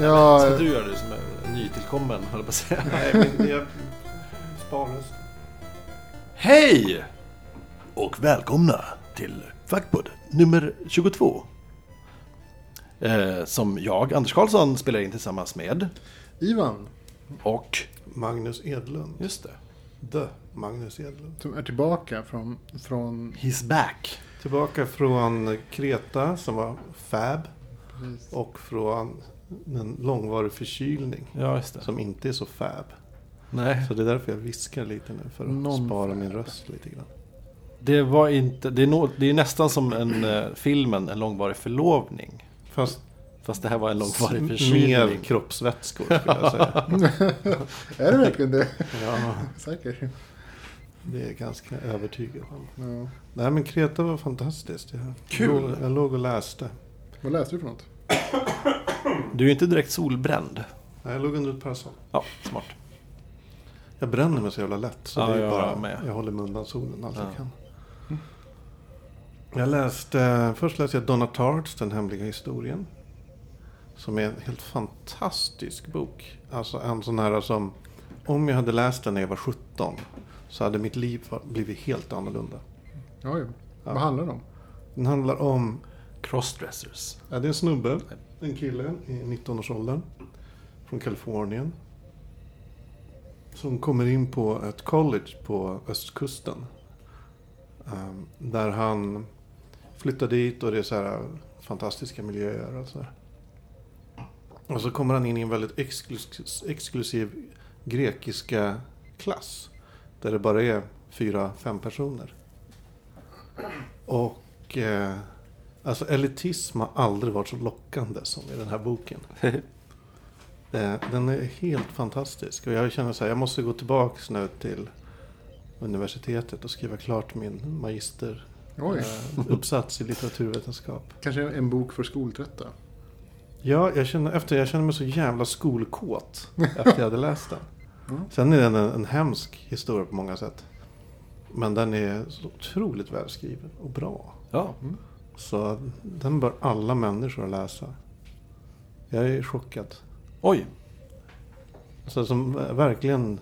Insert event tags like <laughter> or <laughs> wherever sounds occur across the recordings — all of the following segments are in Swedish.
Ja, Ska du göra det som är nytillkommen, höll jag på att säga. Nej, men jag sparar. Hej! Och välkomna till Fackpodd nummer 22. Eh, som jag, Anders Karlsson, spelar in tillsammans med. Ivan Och... Magnus Edlund. Just det. The Magnus Edlund. som är tillbaka från, från He's back. Tillbaka från Kreta som var fab. precis. Och från en långvarig förkylning. Ja, just det. Som inte är så fab. Nej, Så det är därför jag viskar lite nu. För att Non- spara min röst lite grann. det var inte... Det är, nå- det är nästan som en eh, filmen, en långvarig förlovning. Fast Fast det här var en långvarig mer förkylning. kroppsvätskor skulle jag säga. <laughs> Är det verkligen det? Ja, Säker? det är ganska övertygad om. Ja. Nej men Kreta var fantastiskt. Jag, Kul. Låg, jag låg och läste. Vad läste du för något? Du är ju inte direkt solbränd. Nej, jag låg under ett parasoll. Ja, smart. Jag bränner mig så jävla lätt. Så Ja, det är jag bara, med. jag håller mig undan solen allt Ja. jag kan. Jag läste, först läste jag Donna Tarts Den hemliga historien. Som är en helt fantastisk bok. Alltså en sån här som, om jag hade läst den när jag var 17 så hade mitt liv blivit helt annorlunda. Oj. Ja. Vad handlar det om? Den handlar om, Crossdressers. ja, det är en snubbe, en kille i 19-årsåldern. Från Kalifornien. Som kommer in på ett college på östkusten. Ehm, där han flyttar dit och det är så här fantastiska miljöer och så där. Och så kommer han in i en väldigt exklusiv grekiska klass. Där det bara är fyra, fem personer. Och eh, alltså elitism har aldrig varit så lockande som i den här boken. <laughs> Eh, Den är helt fantastisk. Och jag känner så här, jag måste gå tillbaks nu till universitetet och skriva klart min magister Oj. eh, uppsats i litteraturvetenskap. Kanske en bok för skoltrötta? Ja, jag känner, efter, jag känner mig så jävla skolkåt <laughs> efter jag hade läst den. Mm. Sen är den en, en hemsk historia på många sätt. Men den är så otroligt välskriven och bra. Ja. Så den bör alla människor läsa. Jag är chockad. Oj. Så som verkligen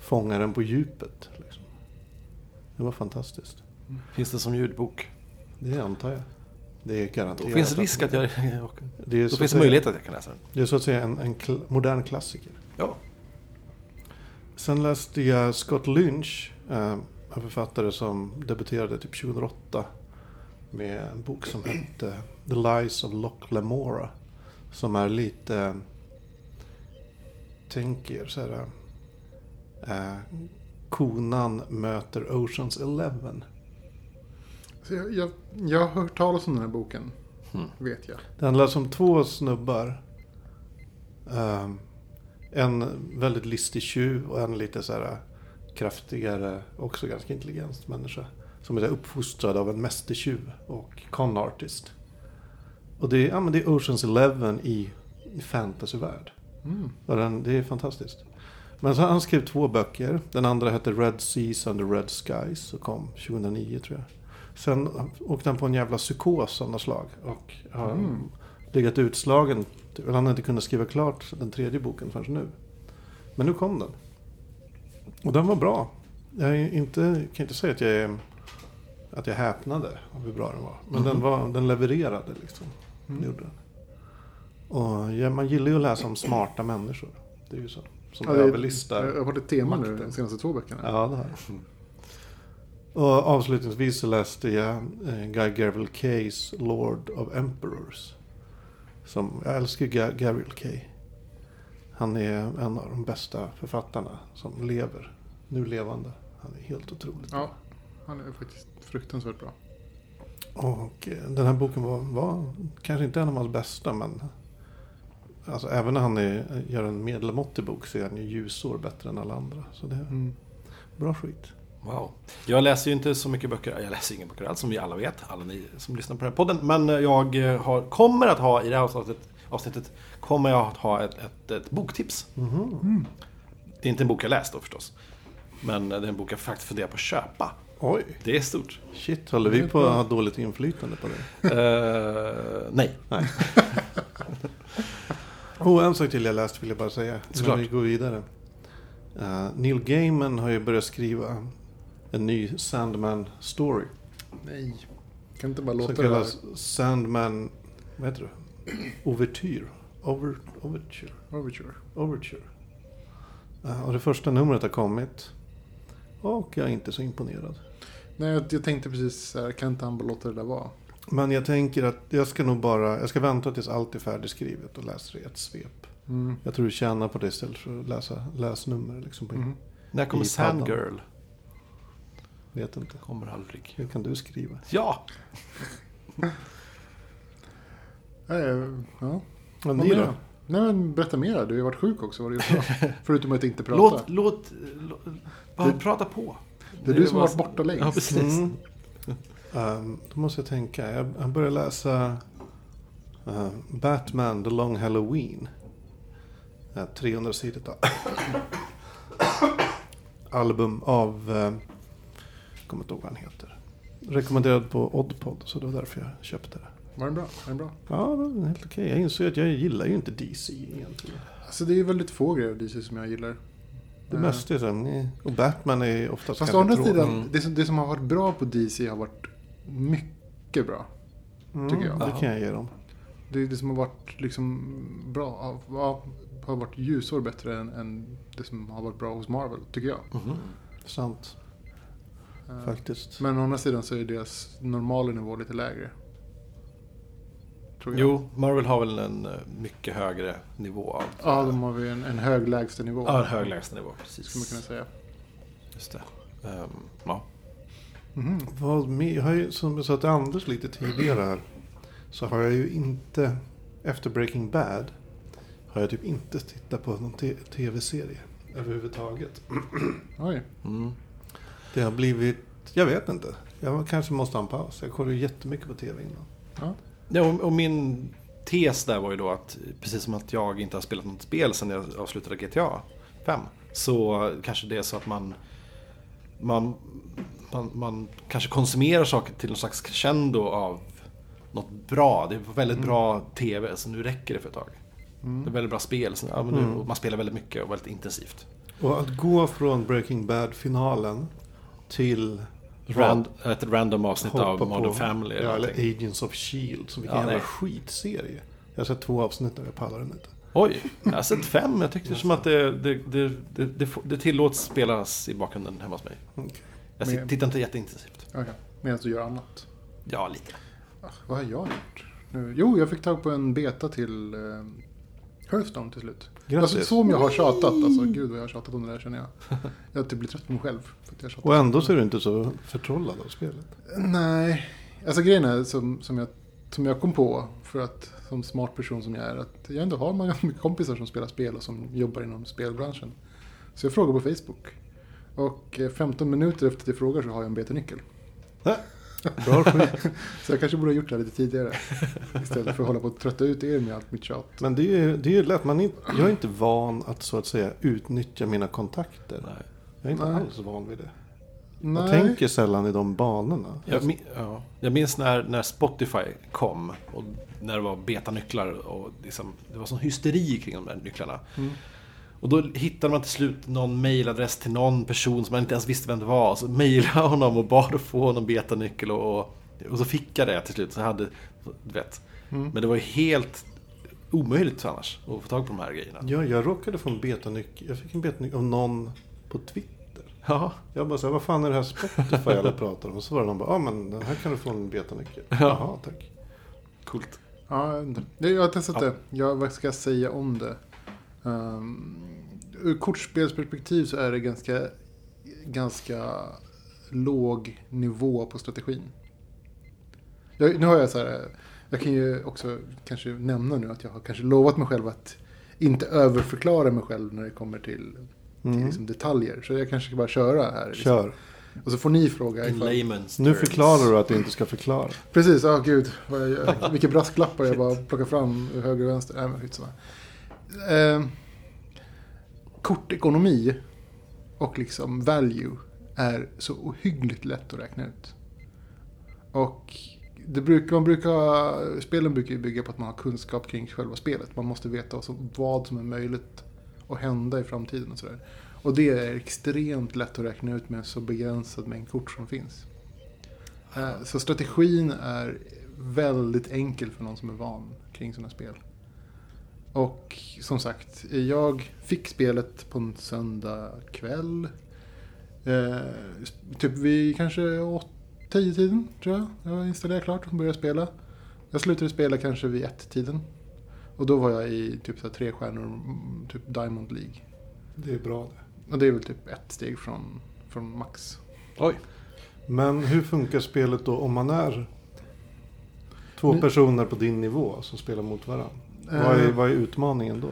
fångar den på djupet. Liksom. Det var fantastiskt. Finns det som ljudbok? Det antar jag. Det är Då garanterat. finns risk att jag... Det är Då finns det möjlighet att jag kan läsa den. Det är så att säga en, en kl- modern klassiker. Ja. Sen läste jag Scott Lynch, eh, en författare som debuterade typ 2008 med en bok som hette The Lies of Loch Lamora. Som är lite, eh, tänk er så här, eh, konan möter Oceans Eleven. Så jag, jag, jag har hört talas om den här boken. Mm. Vet jag. Det handlar om två snubbar. Ehm, en väldigt listig tjuv och en lite så här kraftigare, också ganska intelligent människa. Som är uppfostrad av en mästertjuv och con artist. Och det är, ja, men det är Oceans Eleven i, i fantasyvärld. Mm. Den, det är fantastiskt. Men så han skrev två böcker. Den andra hette Red Seas under Red Skies och kom 2009 tror jag. Sen åkte han på en jävla psykos av något slag. Och har Mm. legat utslagen. Han har inte kunnat skriva klart den tredje boken förrän nu. Men nu kom den. Och den var bra. Jag är inte, kan inte säga att jag, är, att jag häpnade av hur bra den var. Men den, var, den levererade liksom. Mm. Gjorde den. Och ja, man gillar ju att läsa om smarta människor. Det är ju så. Som Ja, överlistar. Jag har fått ett tema nu makten. de senaste två böckerna. Ja, det har jag. Och avslutningsvis så läste jag eh, Guy Gavriel Kays Lord of Emperors. Som, jag älskar Ga- Gavriel Kay. Han är en av de bästa författarna som lever. Nu levande. Han är helt otroligt. Ja, han är faktiskt fruktansvärt bra. Och eh, den här boken var, var kanske inte en av hans bästa men Alltså även när han är, gör en medelmåttig bok så är han ju ljusår bättre än alla andra. Så det är Mm. bra skit. Wow. Jag läser ju inte så mycket böcker. Jag läser inga böcker alls som vi alla vet. Alla ni som lyssnar på den här podden. Men jag eh, har, kommer att ha i det här avsnittet, avsnittet kommer jag att ha ett, ett, ett boktips. Mhm. Det är inte en bok jag läst då förstås. Men det är en bok jag faktiskt funderar på att köpa. Oj, Det är stort. shit. Håller vi på att ha dåligt inflytande på det? Eh, nej. Nej. <laughs> Oh, en sak till jag läst vill jag bara säga. Såklart. När vi går vidare. Eh, Neil Gaiman har ju börjat skriva en ny Sandman-story. Nej. Kan inte bara Som låta det här. kallas Sandman... Vad heter det? Overtyr. Over, overture. Overture. Overture. Eh, och det första numret har kommit. Och jag är inte så imponerad. Nej, jag, jag tänkte precis så här, kan inte han bara låta det där vara? Men jag tänker att jag ska nog bara... Jag ska vänta tills allt är färdigskrivet och läsa det i ett svep. Mm. Jag tror du tjänar på det istället för att läsa läsnummer. Liksom på, Mhm. När kommer. Sandgirl? Vet inte. Kommer aldrig. Hur kan du skriva? Ja! <laughs> Nej, ja. Vad ni då? Nej men berätta mer. Du har ju varit sjuk också. Vad du gjort? <laughs> Förutom att inte prata. Låt, låt, låt bara Det- prata på. Det är du som har var- varit borta längst. Ja, precis. Mm. Ehm, då måste jag tänka. Jag, jag börjar läsa eh, Batman The Long Halloween. Uh, 300 sidor <coughs> album av... Uh, jag kommer inte ihåg vad han heter. Rekommenderad på Oddpod, så det var därför jag köpte det. Var den bra? Var den bra? Ja, var helt okej. Jag insåg att jag gillar ju inte DC egentligen. Alltså det är väldigt få grejer av DC som jag gillar. Det Eh, mesta är så. Och Batman är oftast Fast å andra sidan, Mm. det, som, det som har varit bra på DC har varit mycket bra. mm, tycker jag. Det kan jag ge dem. Det, det som har varit liksom bra, ja, har varit ljusår bättre än, än det som har varit bra hos Marvel, tycker jag. Mhm. Sant, Eh, faktiskt. Men å andra sidan så är deras normala nivå lite lägre. Tror jag. Jo, Marvel har väl en eh, mycket högre nivå av... Ja, de har ju en, en hög lägstanivå. Ja, en hög lägstanivå. Precis. Skulle man kunna säga. Just det. Ehm, ja. Mhm. Vad mer? Jag har ju, som jag sa till Anders lite tidigare här. Så har jag ju inte, efter Breaking Bad, har jag typ inte tittat på någon tv-serie överhuvudtaget. <clears throat> Oj. Mm. Det har blivit, jag vet inte. Jag kanske måste ha en paus. Jag kollade ju jättemycket på tv innan. Ja. Ja, och, och min tes där var ju då att precis som att jag inte har spelat något spel sedan jag avslutade GTA 5. Så kanske det är så att man, man, man, man kanske konsumerar saker till någon slags crescendo av något bra. Det var väldigt bra TV, så nu räcker det för ett tag. Det är väldigt bra spel, så, ja, men nu, Mm. man spelar väldigt mycket och väldigt intensivt. Och att gå från Breaking Bad-finalen till Rand, ett random avsnitt av Modern på- Family. Ja, eller eller någonting. Agents of Shield. Som vilken Ja, jävla skitserie. Jag har sett två avsnitt och jag pallar den inte. Oj, jag har sett fem. Jag tyckte som att det, det, det, det, tillåts spelas i bakgrunden hemma hos mig. Jag tittar inte jätteintensivt. Okej. Medan du gör annat. Ja, lite. Ah, vad har jag gjort? Nu? Jo, jag fick tag på en beta till eh, Hearthstone till slut. Grattis. Alltså, som jag har tjatat. Alltså, gud vad jag har tjatat om det där känner jag. Jag har typ blivit trött på mig själv. För att jag tjatat. Och ändå så är du inte så förtrollad av spelet. Nej, alltså grejen är som, som, jag, som jag kom på för att som smart person som jag är att jag ändå har många kompisar som spelar spel och som jobbar inom spelbranschen. Så jag frågar på Facebook. Och eh, 15 minuter efter att jag frågar så har jag en betanyckel. Bra. <laughs> Så jag kanske borde ha gjort det här lite tidigare. Istället för att hålla på att trötta ut er med allt mitt tjat. Men det är ju det är ju lätt. Man är, inte- jag är inte van att så att säga utnyttja mina kontakter. Nej. Jag är inte Nej. alls van vid det. Nej. Jag tänker sällan i de banorna. Jag, ja. jag minns när, när Spotify kom och när det var betanycklar och liksom, det var sån hysteri kring de där nycklarna. Mm. Och då hittade man till slut någon mailadress till någon person som man inte ens visste vem det var. Så mejlade honom och bad att få någon betanyckel och, och, och så fick jag det till slut. Så jag hade, du vet. Mm. Men det var ju helt omöjligt annars att få tag på de här grejerna. Ja, jag råkade få en betanyckel. Jag fick en betanyckel av någon på Twitter. Ja, Jag bara så här, vad fan är det här Spotify alla pratar om? Och så var det någon bara, ja men här kan du få en betanyckel. Jaha, tack. coolt. Ja, jag har testat det. Jag, vad ska jag säga om det? Um, ur kortspelsperspektiv så är det ganska, ganska låg nivå på strategin. Jag, nu har jag så här, jag kan ju också kanske nämna nu att jag har kanske lovat mig själv att inte överförklara mig själv när det kommer till, till Mm. liksom detaljer. Så jag kanske ska bara köra här. Liksom. Kör. Och så får ni fråga. Ifall- Nu förklarar du att du inte ska förklara. Precis, ja gud. Vad jag gör. Vilka brasklappar jag bara plockar fram ur höger och vänster. Nej, men skitsamma. Eh, kortekonomi och liksom value är så ohyggligt lätt att räkna ut. Och det brukar, man brukar, spelen brukar ju bygga på att man har kunskap kring själva spelet. Man måste veta vad som, vad som är möjligt att hända i framtiden och sådär. Och det är extremt lätt att räkna ut med en så begränsad mängd kort som finns. Eh, så strategin är väldigt enkel för någon som är van kring sådana spel. Och som sagt, jag fick spelet på en söndag kväll. Eh, typ vid kanske 10 tiden tror jag. Jag installerade klart och började spela. Jag slutade spela kanske vid ett tiden Och då var jag i typ så här tre stjärnor, mm, typ Diamond League. Det är bra det. Och det är väl typ ett steg från, från max. Oj. Men hur funkar spelet då om man är två personer på din nivå som spelar mot varandra? Vad, är, Eh, vad är utmaningen då?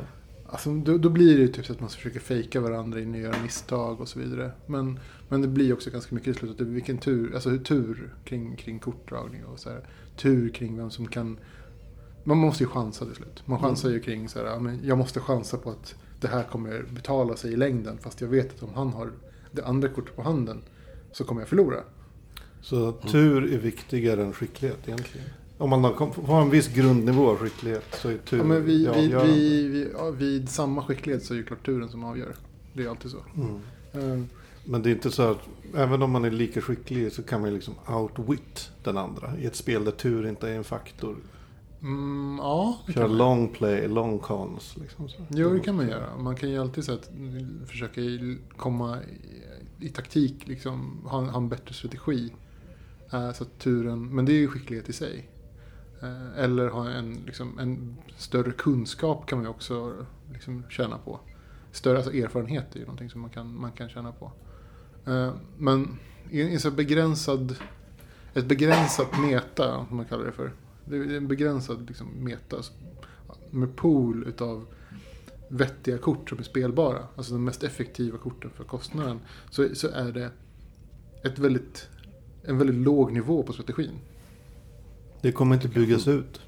Alltså, då, då blir det ju typ så att man försöker fejka varandra in och göra misstag och så vidare. Men, men det blir också ganska mycket i slutet. Vilken tur, alltså tur kring, kring kortdragning och så här. Tur kring vem som kan... Man måste ju chansa till slut. Man chansar ju kring så här, jag måste chansa på att det här kommer betala sig i längden. Fast jag vet att om han har det andra kortet på handen så kommer jag förlora. Så tur är viktigare än skicklighet egentligen. Om man har, en viss grundnivå av skicklighet så är tur Ja, men vid, det vid, avgörande. vid, ja, samma skicklighet så är det ju klart turen som avgör. Det är alltid så. Mm. Eh, Men det är inte så att även om man är lika skicklig så kan man ju liksom outwit den andra. I ett spel där tur inte är en faktor. Mm, ja, Köra long play, long cons. Liksom så. Jo, det kan man göra. Man kan ju alltid så att, försöka komma i, i taktik, liksom, ha, ha en bättre strategi. Eh, så att turen, men det är ju skicklighet i sig. Eh, eller ha en, liksom, en större kunskap kan man ju också liksom, tjäna på. Större alltså erfarenhet är ju någonting som man kan, man kan tjäna på. Eh, men i en, i en så här begränsad, ett begränsat meta, som man kallar det för. Det är en begränsad liksom, meta med pool utav vettiga kort som är spelbara, alltså de mest effektiva korten för kostnaden, så, så är det ett väldigt, en väldigt låg nivå på strategin. Det kommer inte byggas ut.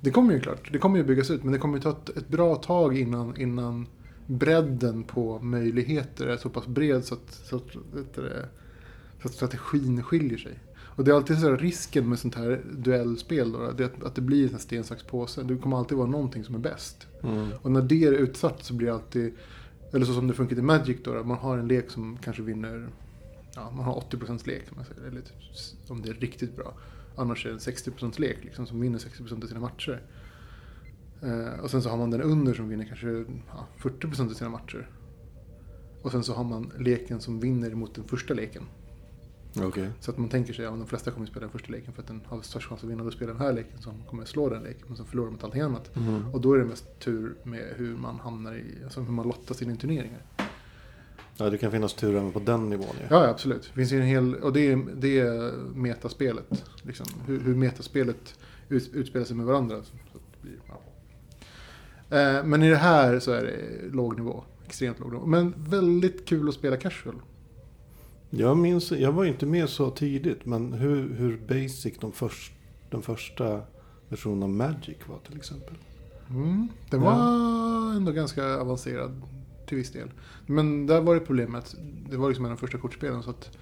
Det kommer ju klart, det kommer ju byggas ut, men det kommer ju ta ett, ett bra tag innan, innan bredden på möjligheter är så pass bred så att, så att, så att strategin skiljer sig. Och det är alltid så här risken med sånt här duellspel då, det att, att det blir en sten, sax, påse. Det kommer alltid vara någonting som är bäst. Mm. Och när det är utsatt så blir det alltid, eller så som det funkar i Magic då, att man har en lek som kanske vinner, ja, man har 80% lek eller typ, om det är riktigt bra. Annars är det en 60% lek liksom, som vinner 60% av sina matcher. Eh, och sen så har man den under som vinner kanske ja, 40% av sina matcher. Och sen så har man leken som vinner mot den första leken. Okej. Så att man tänker sig att de flesta kommer att spela den första leken för att den har störst chans att vinna. Då spelar den här leken som kommer att slå den leken. Men sen förlorar mot allting annat. Mm. Och då är det mest tur med hur man hamnar i, alltså hur man lottas in i turneringar. Ja, det kan finnas tur även på den nivån ju. Ja, ja, absolut. Det finns en hel, och det är, det är metaspelet. Liksom. Hur, hur metaspelet ut, utspelar sig med varandra. Blir, ja. eh, men i det här så är det låg nivå. Extremt låg nivå. Men väldigt kul att spela casual. Jag minns, jag var inte med så tidigt, men hur, hur basic de först, den första versionen av Magic var till exempel. Mm, den Ja. var ändå ganska avancerad till viss del. Men där var det problemet det var liksom en av de första kortspelen så att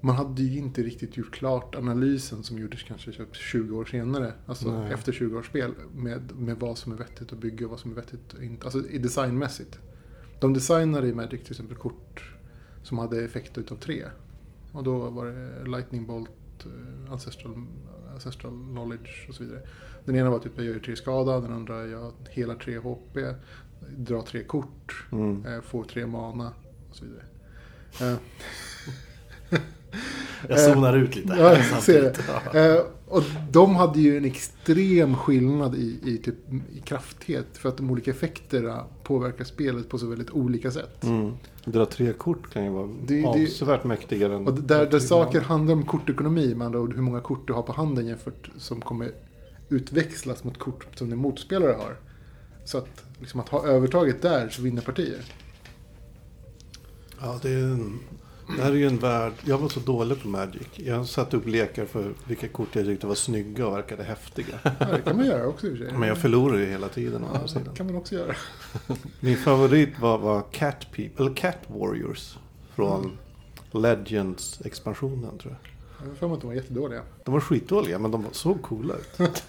man hade ju inte riktigt gjort klart analysen som gjordes kanske typ 20 år senare. Alltså Nej. efter 20 års spel med, med vad som är vettigt att bygga och vad som är vettigt och inte. Alltså i designmässigt. De designade i Magic till exempel kort som hade effekt utav tre. Och då var det Lightning Bolt, eh, Ancestral, ancestral Knowledge och så vidare. Den ena var typ jag gör tre skada, den andra jag helar tre HP, drar tre kort, Mm. eh, får tre mana och så vidare. Eh, <laughs> Jag zonar ut lite. Ja, här samtidigt. ser Ja. Eh, och de hade ju en extrem skillnad i, i, typ, i krafthet för att de olika effekterna påverkar spelet på så väldigt olika sätt. Mm. Dra tre kort kan ju vara Det- det- avsevärt mäktigare än... Och där, där saker handlar om kortekonomi, med andra ord hur många kort du har på handen jämfört som kommer utväxlas mot kort som din motspelare har. Så att, liksom, att ha övertaget där så vinner partier. Ja, det, är en, det här är ju en värld. Jag var så dålig på Magic. Jag satte upp lekar för vilka kort jag tyckte var snygga och verkade häftiga. Ja, det kan man göra också i och för sig. Men jag förlorade ju hela tiden Ja, andra sidan. det kan man också göra. <laughs> Min favorit var, var Cat People, eller Cat Warriors. Från Legends-expansionen tror jag. Jag för mig att de var jättedåliga. De var skitdåliga men de såg coola ut. <laughs>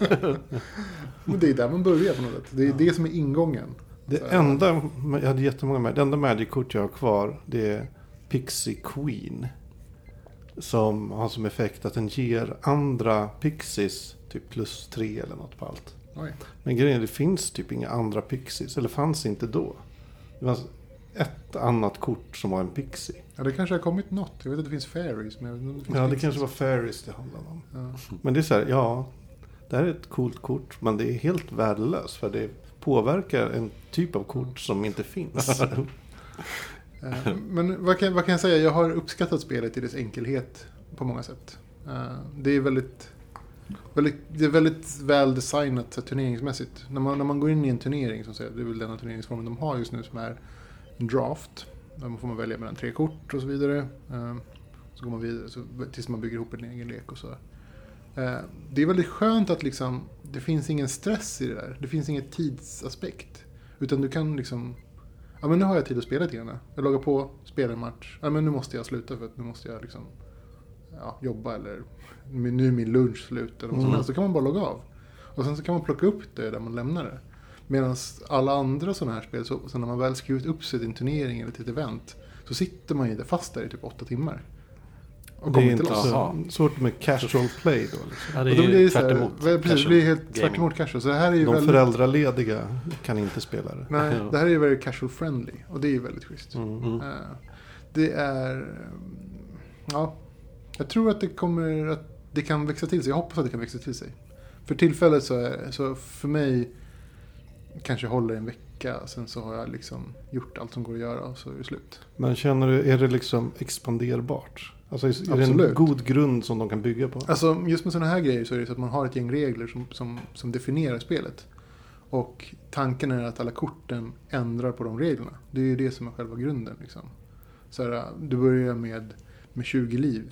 Men det är där man börjar på något sätt. Det är det som är ingången. Det Så- enda, jag hade jättemånga med. Det enda Magic-kort jag har kvar det är Pixie Queen. Som har som effekt att den ger andra Pixies typ plus tre eller något på allt. Oj. Men grejen är det finns typ inga andra Pixies. Eller fanns inte då. Det var ett annat kort som var en Pixie. Ja, det kanske har kommit något. Jag vet att det finns fairies. Men det finns Ja, det kanske var Fairies det handlade om. Ja. Men det är så här, ja. Det här är ett coolt kort. Men det är helt värdelöst. För det påverkar en typ av kort som inte finns. <laughs> Eh, Men vad kan, vad kan jag säga? Jag har uppskattat spelet i dess enkelhet på många sätt. Eh, Det är väldigt, väldigt, det är väldigt väl designat så turneringsmässigt. När man, när man går in i en turnering, som säger, det är väl denna turneringsformen de har just nu som är draft. Där får man välja mellan tre kort och så vidare. Eh, Så går man vidare så, tills man bygger ihop en egen lek och så. Eh, Det är väldigt skönt att liksom, det finns ingen stress i det där. Det finns ingen tidsaspekt. Utan du kan liksom Ja men nu har jag tid att spela lite grann. Jag loggar på, spelar en match. Ja men nu måste jag sluta för att nu måste jag liksom ja, jobba eller nu är min lunch slut eller vad som Mm. helst. Så kan man bara logga av. Och sen så kan man plocka upp det där man lämnar det. Medan alla andra sådana här spel, så, så när man väl skrivit upp sig till en turnering eller till ett event. Så sitter man ju där fast där i typ åtta timmar. Och Det är kommer inte loss. Svårt med casual play då. Liksom. Ja, det Och är då blir ju här, tvärt emot. precis, det blir helt tvärt emot casual. Så det här är ju De väldigt... föräldralediga kan inte spela det. Nej, Ja. det här är ju väldigt casual friendly. Och det är ju väldigt schysst. Mm. Mm. Eh, Det är... mm, Ja, jag tror att det kommer att det kan växa till sig. Jag hoppas att det kan växa till sig. För tillfället så, är, så för mig kanske håller en vecka. Sen så har jag liksom gjort allt som går att göra och så är det slut. Men känner du, är det liksom expanderbart? Alltså är det en Absolut. god grund som de kan bygga på? Alltså just med sådana här grejer så är det så att man har ett gäng regler som, som, som definierar spelet. Och tanken är att alla korten ändrar på de reglerna. Det är ju det som är själva grunden. Liksom. Så här, du börjar med, med 20 liv.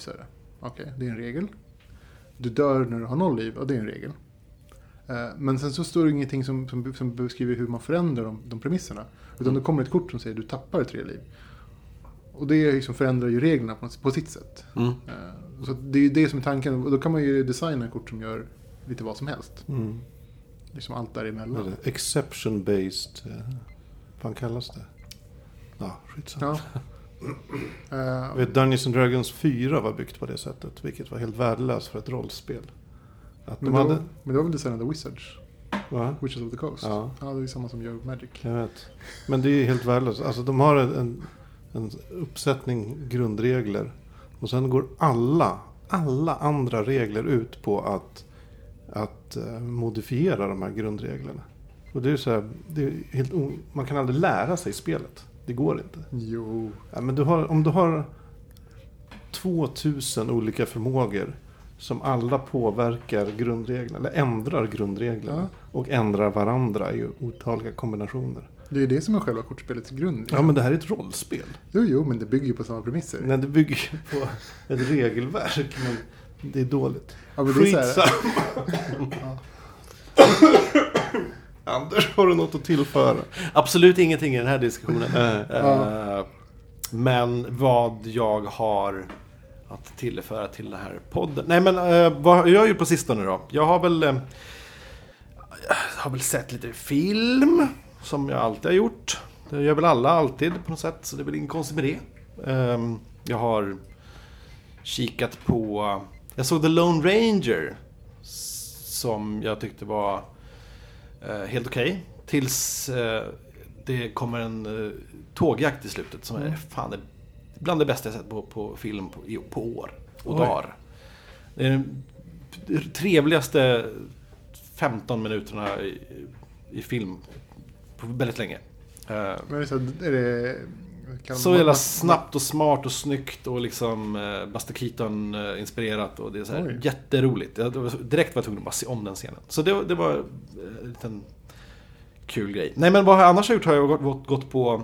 Okej, det är en regel. Du dör när du har noll liv, och det är en regel. Eh, Men sen så står det ingenting som, som, som beskriver hur man förändrar de, de premisserna. Utan Mm. det kommer ett kort som säger du tappar tre liv. Och det liksom förändrar ju reglerna på, på sitt sätt. Mm. Eh, Så det är ju det som är tanken. Och då kan man ju designa kort som gör lite vad som helst. Mm. Liksom allt däremellan. Exception based. eh, Vad kallas det? Ja, skitsamma. Ja. <laughs> Jag vet, Dungeons and Dragons 4 var byggt på det sättet. Vilket var helt värdelöst för ett rollspel. Att men, de hade... men det var väl designat av Wizards? Va? Witches of the Coast? Ja. ja, det är samma som gör Magic. Jag vet. Men det är helt värdelöst. Alltså de har en, en, uppsättning grundregler. Och sen går alla, alla andra regler ut på att, att eh, modifiera de här grundreglerna. Och det är så här, det är helt man kan aldrig lära sig spelet. Det går inte. Jo. Ja, men du har, om du har 2000 olika förmågor som alla påverkar grundreglerna, eller ändrar grundreglerna. Ja. Och ändrar varandra i otaliga kombinationer. Det är ju det som är själva kortspelets grund. liksom. Ja, men det här är ett rollspel. Jo, jo, men det bygger ju på samma premisser. Nej, det bygger ju på ett regelverk, men det är dåligt. Ja, men det är så här- Skitsamma. Anders, har du något att tillföra? Absolut ingenting i den här diskussionen. Eh, Men vad jag har att tillföra till den här podden. Nej men eh, vad har jag gjort på sistone då? Jag har väl, eh, har väl sett lite film. Som jag alltid har gjort. Det gör väl alla alltid på något sätt. Så det är väl inget konstigt med det. Eh, Jag har kikat på... Jag såg The Lone Ranger. Som jag tyckte var eh, helt okej. Tills eh, det kommer en eh, tågjakt i slutet som är fan det, bland det bästa jag sett på, på film på, på år och Oj. dagar. Det är den trevligaste 15 minuterna i, i film på väldigt länge. Eh, Men så, är det... kan så man- jävla snabbt och smart och snyggt och liksom eh, Buster Keaton eh, inspirerat och det är så här Oj. jätteroligt. Jag, direkt var jag tvungen att bara se om den scenen. Så det, det var eh, en liten kul grej. Nej men vad jag annars har gjort har jag gått, gått, gått på,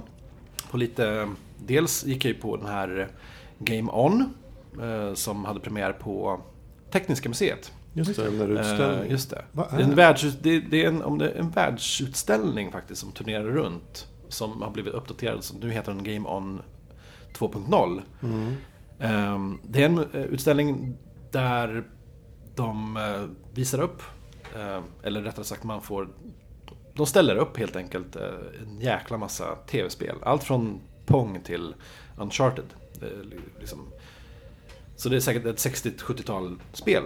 på lite... Dels gick jag ju på den här Game On eh, som hade premiär på Tekniska museet. Just det, den där utställningen. Eh, just det. Det är är, en det? världs, det, det är en, om det är en världsutställning faktiskt som turnerar runt. Som har blivit uppdaterad, som nu heter den Game On 2.0. Mm. Ehm, Det är en eh, utställning där de visar upp, eller rättare sagt man får de ställer upp helt enkelt en jäkla massa tv-spel. Allt från Pong till Uncharted. Liksom. Så det är säkert ett 60-70-tal spel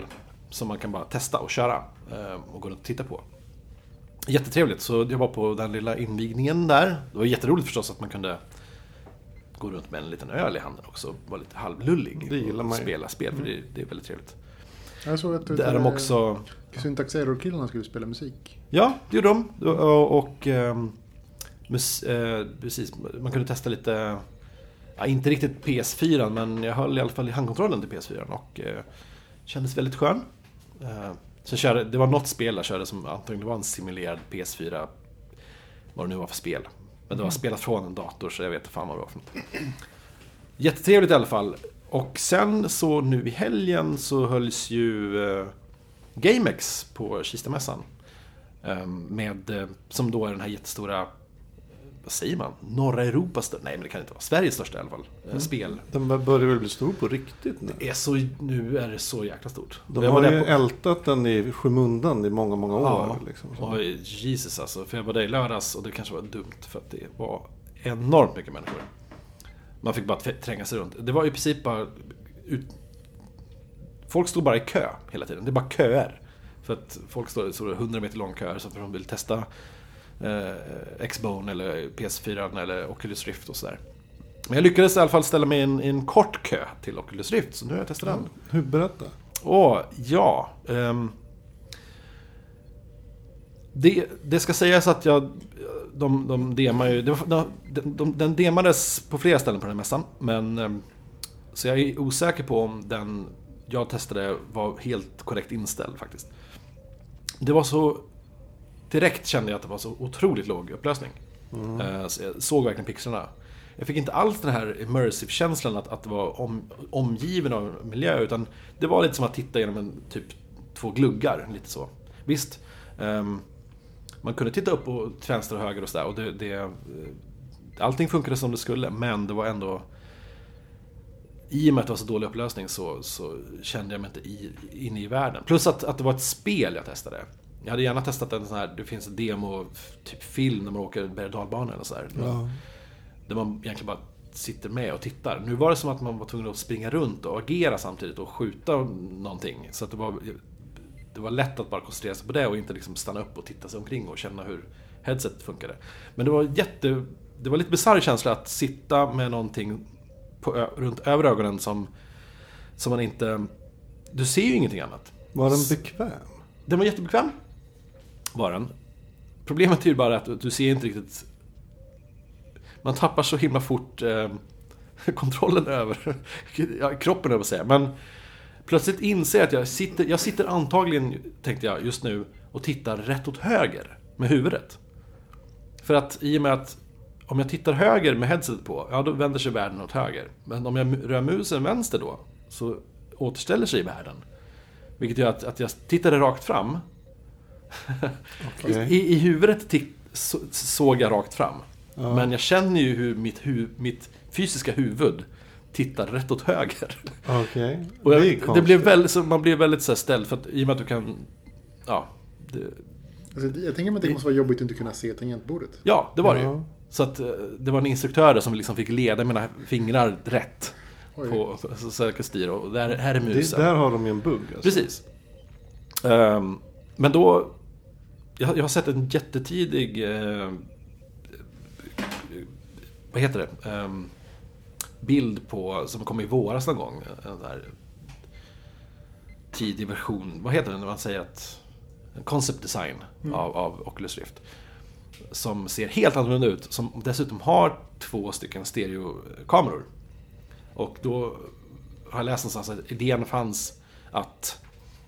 som man kan bara testa och köra eh, och gå runt och titta på. Jättetrevligt, så jag var på den lilla invigningen där. Det var jätteroligt förstås att man kunde gå runt med en liten öl i handen också. Vara lite halvlullig. Det gillar och man ju. spela spel, för det, det är väldigt trevligt. Jag såg att Där de också... Syntax Error-killarna skulle spela musik. Ja, det gjorde de. Och, och ehm, mus, eh, precis, man kunde testa lite, ja, inte riktigt PS4, men jag höll i alla fall i handkontrollen till PS4 och eh, kändes väldigt skön. Eh, så körde, det var något spel jag körde som antagligen var en simulerad PS4, vad det nu var för spel. Men det var spelat från en dator så jag vet inte fan vad det var för något. Jättetrevligt i alla fall. Och sen så nu i helgen så hölls ju eh, GameX på Kistamässan. Eh, med, eh, som då är den här jättestora, vad säger man? Norra Europas största, nej men det kan det inte vara, Sveriges största i alla fall, eh, spel. Den börjar väl bli stor på riktigt nu. Är så, nu är det så jäkla stort. De Jag har ju på- ältat den i skymundan i många, många år. Ja, Liksom. Och Jesus alltså. För jag var där i lördags och det kanske var dumt för att det var enormt mycket människor. Man fick bara tränga sig runt. Det var i princip bara... Ut... Folk stod bara i kö hela tiden. Det är bara köer. För att folk står så 100 meter lång köer så att de vill testa eh, Xbone eller PS4 eller Oculus Rift och sådär. Men jag lyckades i alla fall ställa mig i en, i en kort kö till Oculus Rift, så nu har jag testat den. Hur, berätta. Åh, ja. ehm. det, det ska sägas att jag... De, de demar ju... Var, de, de, den demades på flera ställen på den här mässan. Men... ehm, Så jag är osäker på om den jag testade var helt korrekt inställd faktiskt. Det var så... Direkt kände jag att det var så otroligt låg upplösning. Eh, Så jag såg verkligen pixlarna. Jag fick inte alls den här immersive-känslan att, att det var om, omgiven av miljö, utan det var lite som att titta genom en typ två gluggar, lite så. Visst, ehm, man kunde titta upp och till vänster och höger och sådär och det, det, eh, allting funkade som det skulle, men det var ändå i och med att det var så dålig upplösning så, så kände jag mig inte i, inne i världen. Plus att, att det var ett spel jag testade. Jag hade gärna testat en sån här, det finns en demo, typ film när man åker berg och dalbana eller sådär. Ja. Där man egentligen bara sitter med och tittar. Nu var det som att man var tvungen att springa runt och agera samtidigt och skjuta någonting. Så att det var, det var lätt att bara koncentrera sig på det och inte liksom stanna upp och titta sig omkring och känna hur headsetet funkade. Men det var jätte... Det var lite bisarr känsla att sitta med någonting på, runt över ögonen som, som man inte... Du ser ju ingenting annat. Var den bekväm? Den var jättebekväm. Var den. Problemet är ju bara att du ser inte riktigt... Man tappar så himla fort eh, <laughs> kontrollen över <laughs> ja, kroppen, över säga. Men plötsligt inser jag att jag sitter, jag sitter antagligen, tänkte jag just nu, och tittar rätt åt höger med huvudet. För att i och med att om jag tittar höger med headset på, ja då vänder sig världen åt höger. Men om jag rör musen vänster då, så återställer sig världen. Vilket gör att, att jag tittade rakt fram. Okej. I, I huvudet titt, så, såg jag rakt fram. Ja. Men jag känner ju hur mitt, hu, mitt fysiska huvud tittar rätt åt höger. Och jag, det det, blev väldigt, så man blir väldigt så här ställd för att i och med att du kan... Ja, det, Alltså, jag tänker mig att det måste vara jobbigt att inte kunna se tangentbordet. ja det var det ju. Så att eh, det var en instruktör som liksom fick leda mina fingrar rätt. Oj. På, så, så jag styra och där, här är Det, musen. där har de ju en bugg. Alltså. Precis. Ehm, men då... Jag, jag har sett en jättetidig... eh, vad heter det? Ehm, bild på, som kom i våras någon gång. En där tidig version. Vad heter det när man säger att... En concept design av, av Oculus Rift. Som ser helt annorlunda ut. Som dessutom har två stycken stereokameror. Och då har jag läst någonstans att idén fanns att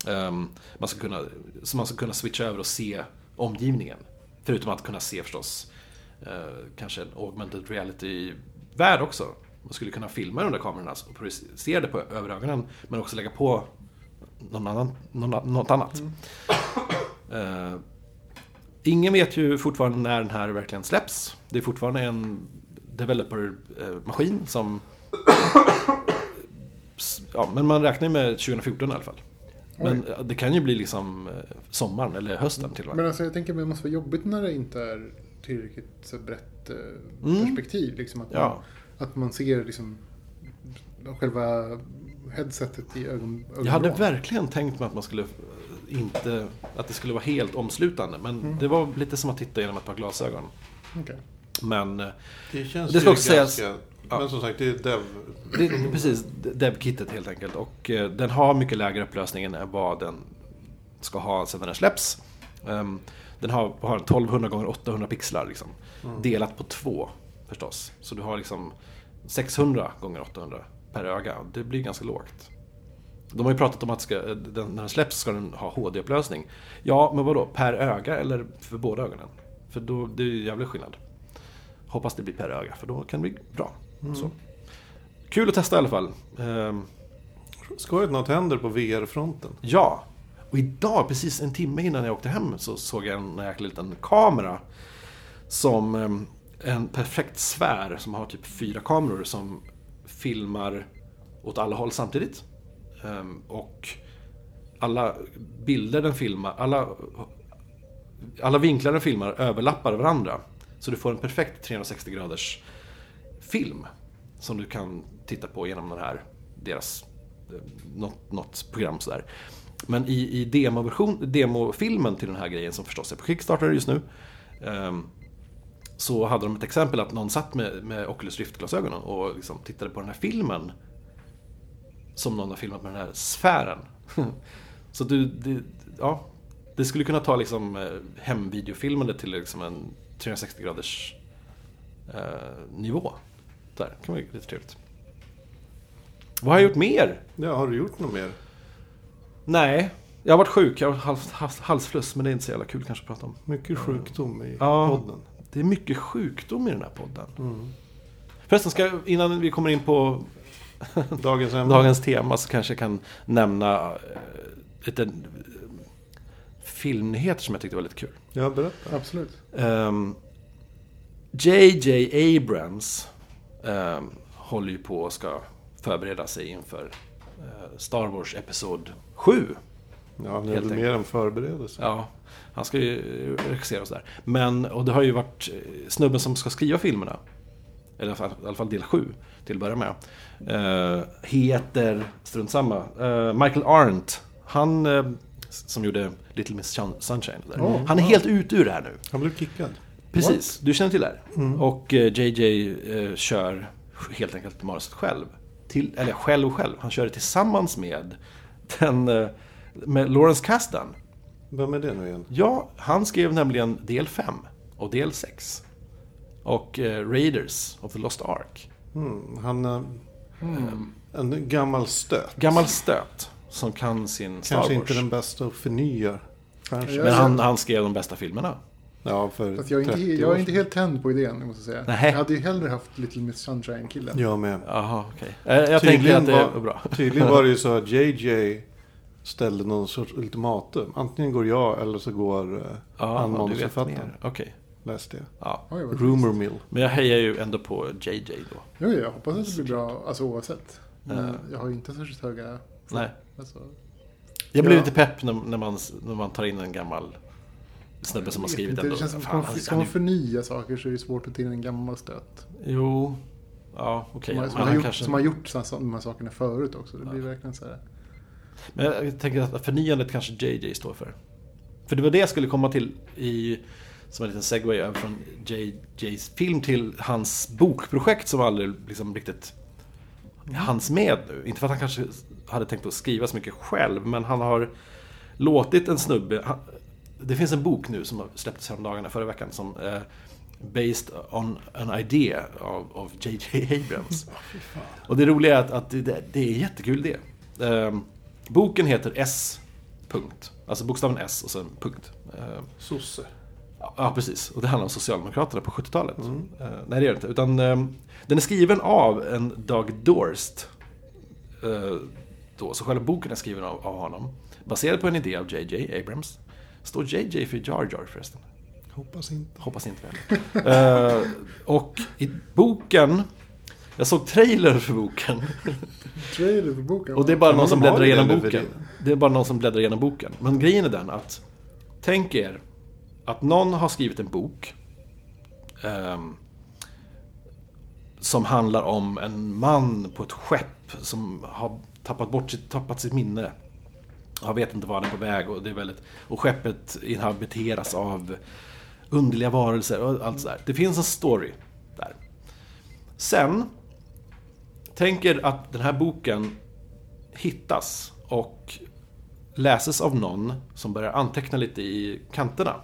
ehm, man, ska kunna, så man ska kunna switcha över och se omgivningen. Förutom att kunna se förstås eh, kanske en augmented reality-värld också. Man skulle kunna filma de där kamerorna och projicera det på över ögonen men också lägga på någon annan, någon, något annat. Eh, ingen vet ju fortfarande när den här verkligen släpps. Det är fortfarande en developer-maskin som ja, men man räknar ju med 2014 i alla fall. Men eh, det kan ju bli liksom eh, sommaren eller hösten till och med. Men alltså jag tänker att det måste vara jobbigt när det inte är tillräckligt så brett eh, Mm. perspektiv. Liksom att, Ja. man, att man ser liksom själva headsetet i ögon, ögonvrån. Jag hade verkligen tänkt mig att man skulle eh, inte, att det skulle vara helt omslutande. Men Mm. det var lite som att titta genom ett par glasögon. Okej. Men eh, Det känns Det ska ju också sägas- ganska... ja. Men som sagt, det är dev. det är precis dev-kittet helt enkelt. Och eh, den har mycket lägre upplösning än vad den ska ha sedan den släpps. Ehm, den har, har 1200 gånger 800 pixlar liksom. Mm. Delat på två förstås. Så du har liksom 600 gånger 800 per öga. Det blir ganska lågt. De har ju pratat om att ska, den, när den släpps ska den ha HD-upplösning. Ja, men vadå? Per öga eller för båda ögonen? För då, det är ju jävligt skillnad. Hoppas det blir per öga, för då kan det bli bra. Så. Kul att testa i alla fall. Ehm, Skojigt något händer på VR-fronten. ja, och idag, precis en timme innan jag åkte hem, så såg jag en jäkla liten kamera. Som ehm, en perfekt sfär som har typ fyra kameror som filmar åt alla håll samtidigt. Ehm, och alla bilder den filmar, alla, alla vinklar den filmar överlappar varandra. Så du får en perfekt 360 graders film som du kan titta på genom den här, deras, eh, något, något program sådär. Men i, i demoversion, demofilmen till den här grejen som förstås är på Kickstarter just nu. Ehm, så hade de ett exempel att någon satt med, med Oculus Rift-glasögonen och liksom tittade på den här filmen. Som någon har filmat med den här sfären. <laughs> så du, det, ja, det skulle kunna ta liksom eh, hemvideofilmande till liksom en 360 graders eh, nivå. Där, det kan vara lite trevligt. Vad har jag gjort mer? Ja, har du gjort något mer? Nej, jag har varit sjuk. Jag har haft hals, halsfluss, men det är inte så jävla kul kanske att prata om. Mycket sjukdom i Ja. podden. Det är mycket sjukdom i den här podden. Mm. Förresten, ska, jag- innan vi kommer in på <laughs> Dagens dagens tema så kanske jag kan nämna eh, lite eh, filmnyheter som jag tyckte var lite kul. Ja, berätta. Absolut. Um, J.J. Abrams um, håller ju på och ska förbereda sig inför eh, Star Wars Episod 7. Ja, det är enkelt. mer än förberedelse. Ja, han ska ju eh, regissera och sådär. Men, och det har ju varit eh, snubben som ska skriva filmerna. Eller i alla fall, del 7 till att börja med. Eh, heter, strunt samma, eh, Michael Arndt. Han eh, som gjorde Little Miss Sun- Sunshine. Där. Oh, han är helt ute ur det här nu. Han blev kickad. Precis, du känner till det här. Mm. Och eh, JJ eh, kör helt enkelt manuset själv. Till, eller själv och själv, han kör det tillsammans med den eh, med Lawrence Kasdan. Vem är det nu igen? Ja, han skrev nämligen del 5 och del 6. Och eh, Raiders of the Lost Ark. Mm, han Mm. en gammal stöt. Gammal stöt som kan sin Star Kanske Wars. inte den bästa och förnyar. franchise. Ja, Men han, han skrev de bästa filmerna. Ja, för Fast jag är, inte, 30 jag år är inte helt tänd på idén, måste jag säga. Nej. Jag hade ju hellre haft Little Miss Sunshine-killen. Jag med. Jaha, okej. Eh, Jag Tydligen att det var- bra. <laughs> Tydligen var det ju så att JJ ställde någon sorts ultimatum. Antingen går jag eller så går uh, Ja, han manusförfattaren. Okej. Läste jag. Ja. Oj, Rumor mill. Men jag hejar ju ändå på JJ då. Jo, jag hoppas att det blir bra, alltså oavsett. Men Ja. jag har ju inte särskilt höga... Nej. Alltså, Jag blir Ja. lite pepp när, när, man, när man tar in en gammal snubbe som har skrivit. Det känns som Fan, ska man- han man förnya saker så är det svårt att ta in en gammal stöt. Jo, ja okej. Men som, har gjort, kanske- som har gjort så- de här sakerna förut också. Det blir verkligen så här. Men jag tänker att förnyandet kanske JJ står för. För det var det jag skulle komma till i, som en liten segway över från JJs film till hans bokprojekt som aldrig liksom riktigt hanns med nu. Inte för att han kanske hade tänkt att skriva så mycket själv, men han har låtit en snubbe... Det finns en bok nu som har släppts häromdagarna, förra veckan, som är based on an idea av, JJ Abrams. <laughs> Och det roliga är att, att det, det är en jättekul idé. Ehm, boken heter S. Punkt. Alltså bokstaven S och sen punkt. Ehm, Sosse. ja, precis. Och det handlar om Socialdemokraterna på 70-talet. Mm. Eh, nej, det gör det inte. Utan ehm, den är skriven av en Doug Dorst. Eh, då, så själva boken är skriven av, av honom. Baserad på en idé av JJ Abrams. Står JJ för Jar Jar förresten? Hoppas inte. Hoppas inte väl. Eh, och i boken Jag såg trailer för boken. Trailer för boken. Och det är bara någon som bläddrar igenom boken. Det är bara någon som bläddrar igenom boken. Men grejen är den att Tänk er att någon har skrivit en bok ehm, Som handlar om en man på ett skepp som har tappat bort sitt, tappat sitt minne. Jag vet inte var han är på väg och det är väldigt... Och skeppet inhabiteras av underliga varelser och allt sådär. Det finns en story där. Sen Tänker att den här boken hittas och läses av någon som börjar anteckna lite i kanterna.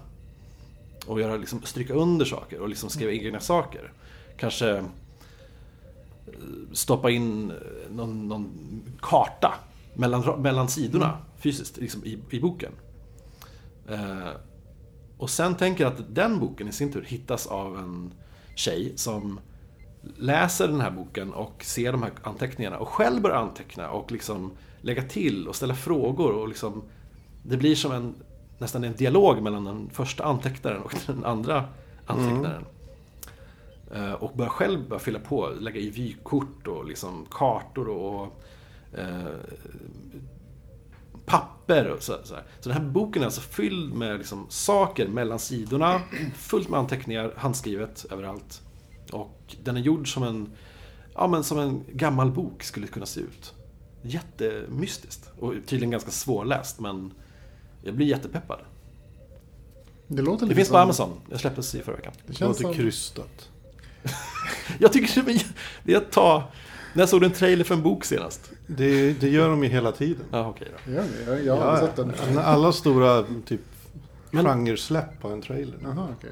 Och göra, liksom, stryka under saker och liksom skriva egna saker. Kanske eh, stoppa in någon, någon karta mellan, mellan sidorna fysiskt liksom, i, i boken. Eh, och sen tänker jag att den boken i sin tur hittas av en tjej som läser den här boken och ser de här anteckningarna och själv börjar anteckna och liksom lägga till och ställa frågor och liksom Det blir som en nästan en dialog mellan den första antecknaren och den andra antecknaren. Eh, Och börjar själv börja fylla på, lägga i vykort och liksom kartor och eh, papper och så, så, här. så den här boken är alltså fylld med liksom saker mellan sidorna, fullt med anteckningar, handskrivet överallt. Och den är gjord som en, ja, men som en gammal bok skulle kunna se ut. Jättemystiskt. Och tydligen ganska svårläst, men jag blir jättepeppad. Det låter Det finns på Amazon. Jag släpptes i förra veckan. Det Det känns låter som... krystat. <laughs> Jag tycker det är att ta... När såg en trailer för en bok senast. Det, det gör de ju hela tiden. Ja, okej då. Gör ni? Jag, jag har aldrig sett den. Alla stora typ Men- genresläpp har en trailer. Jaha, okej.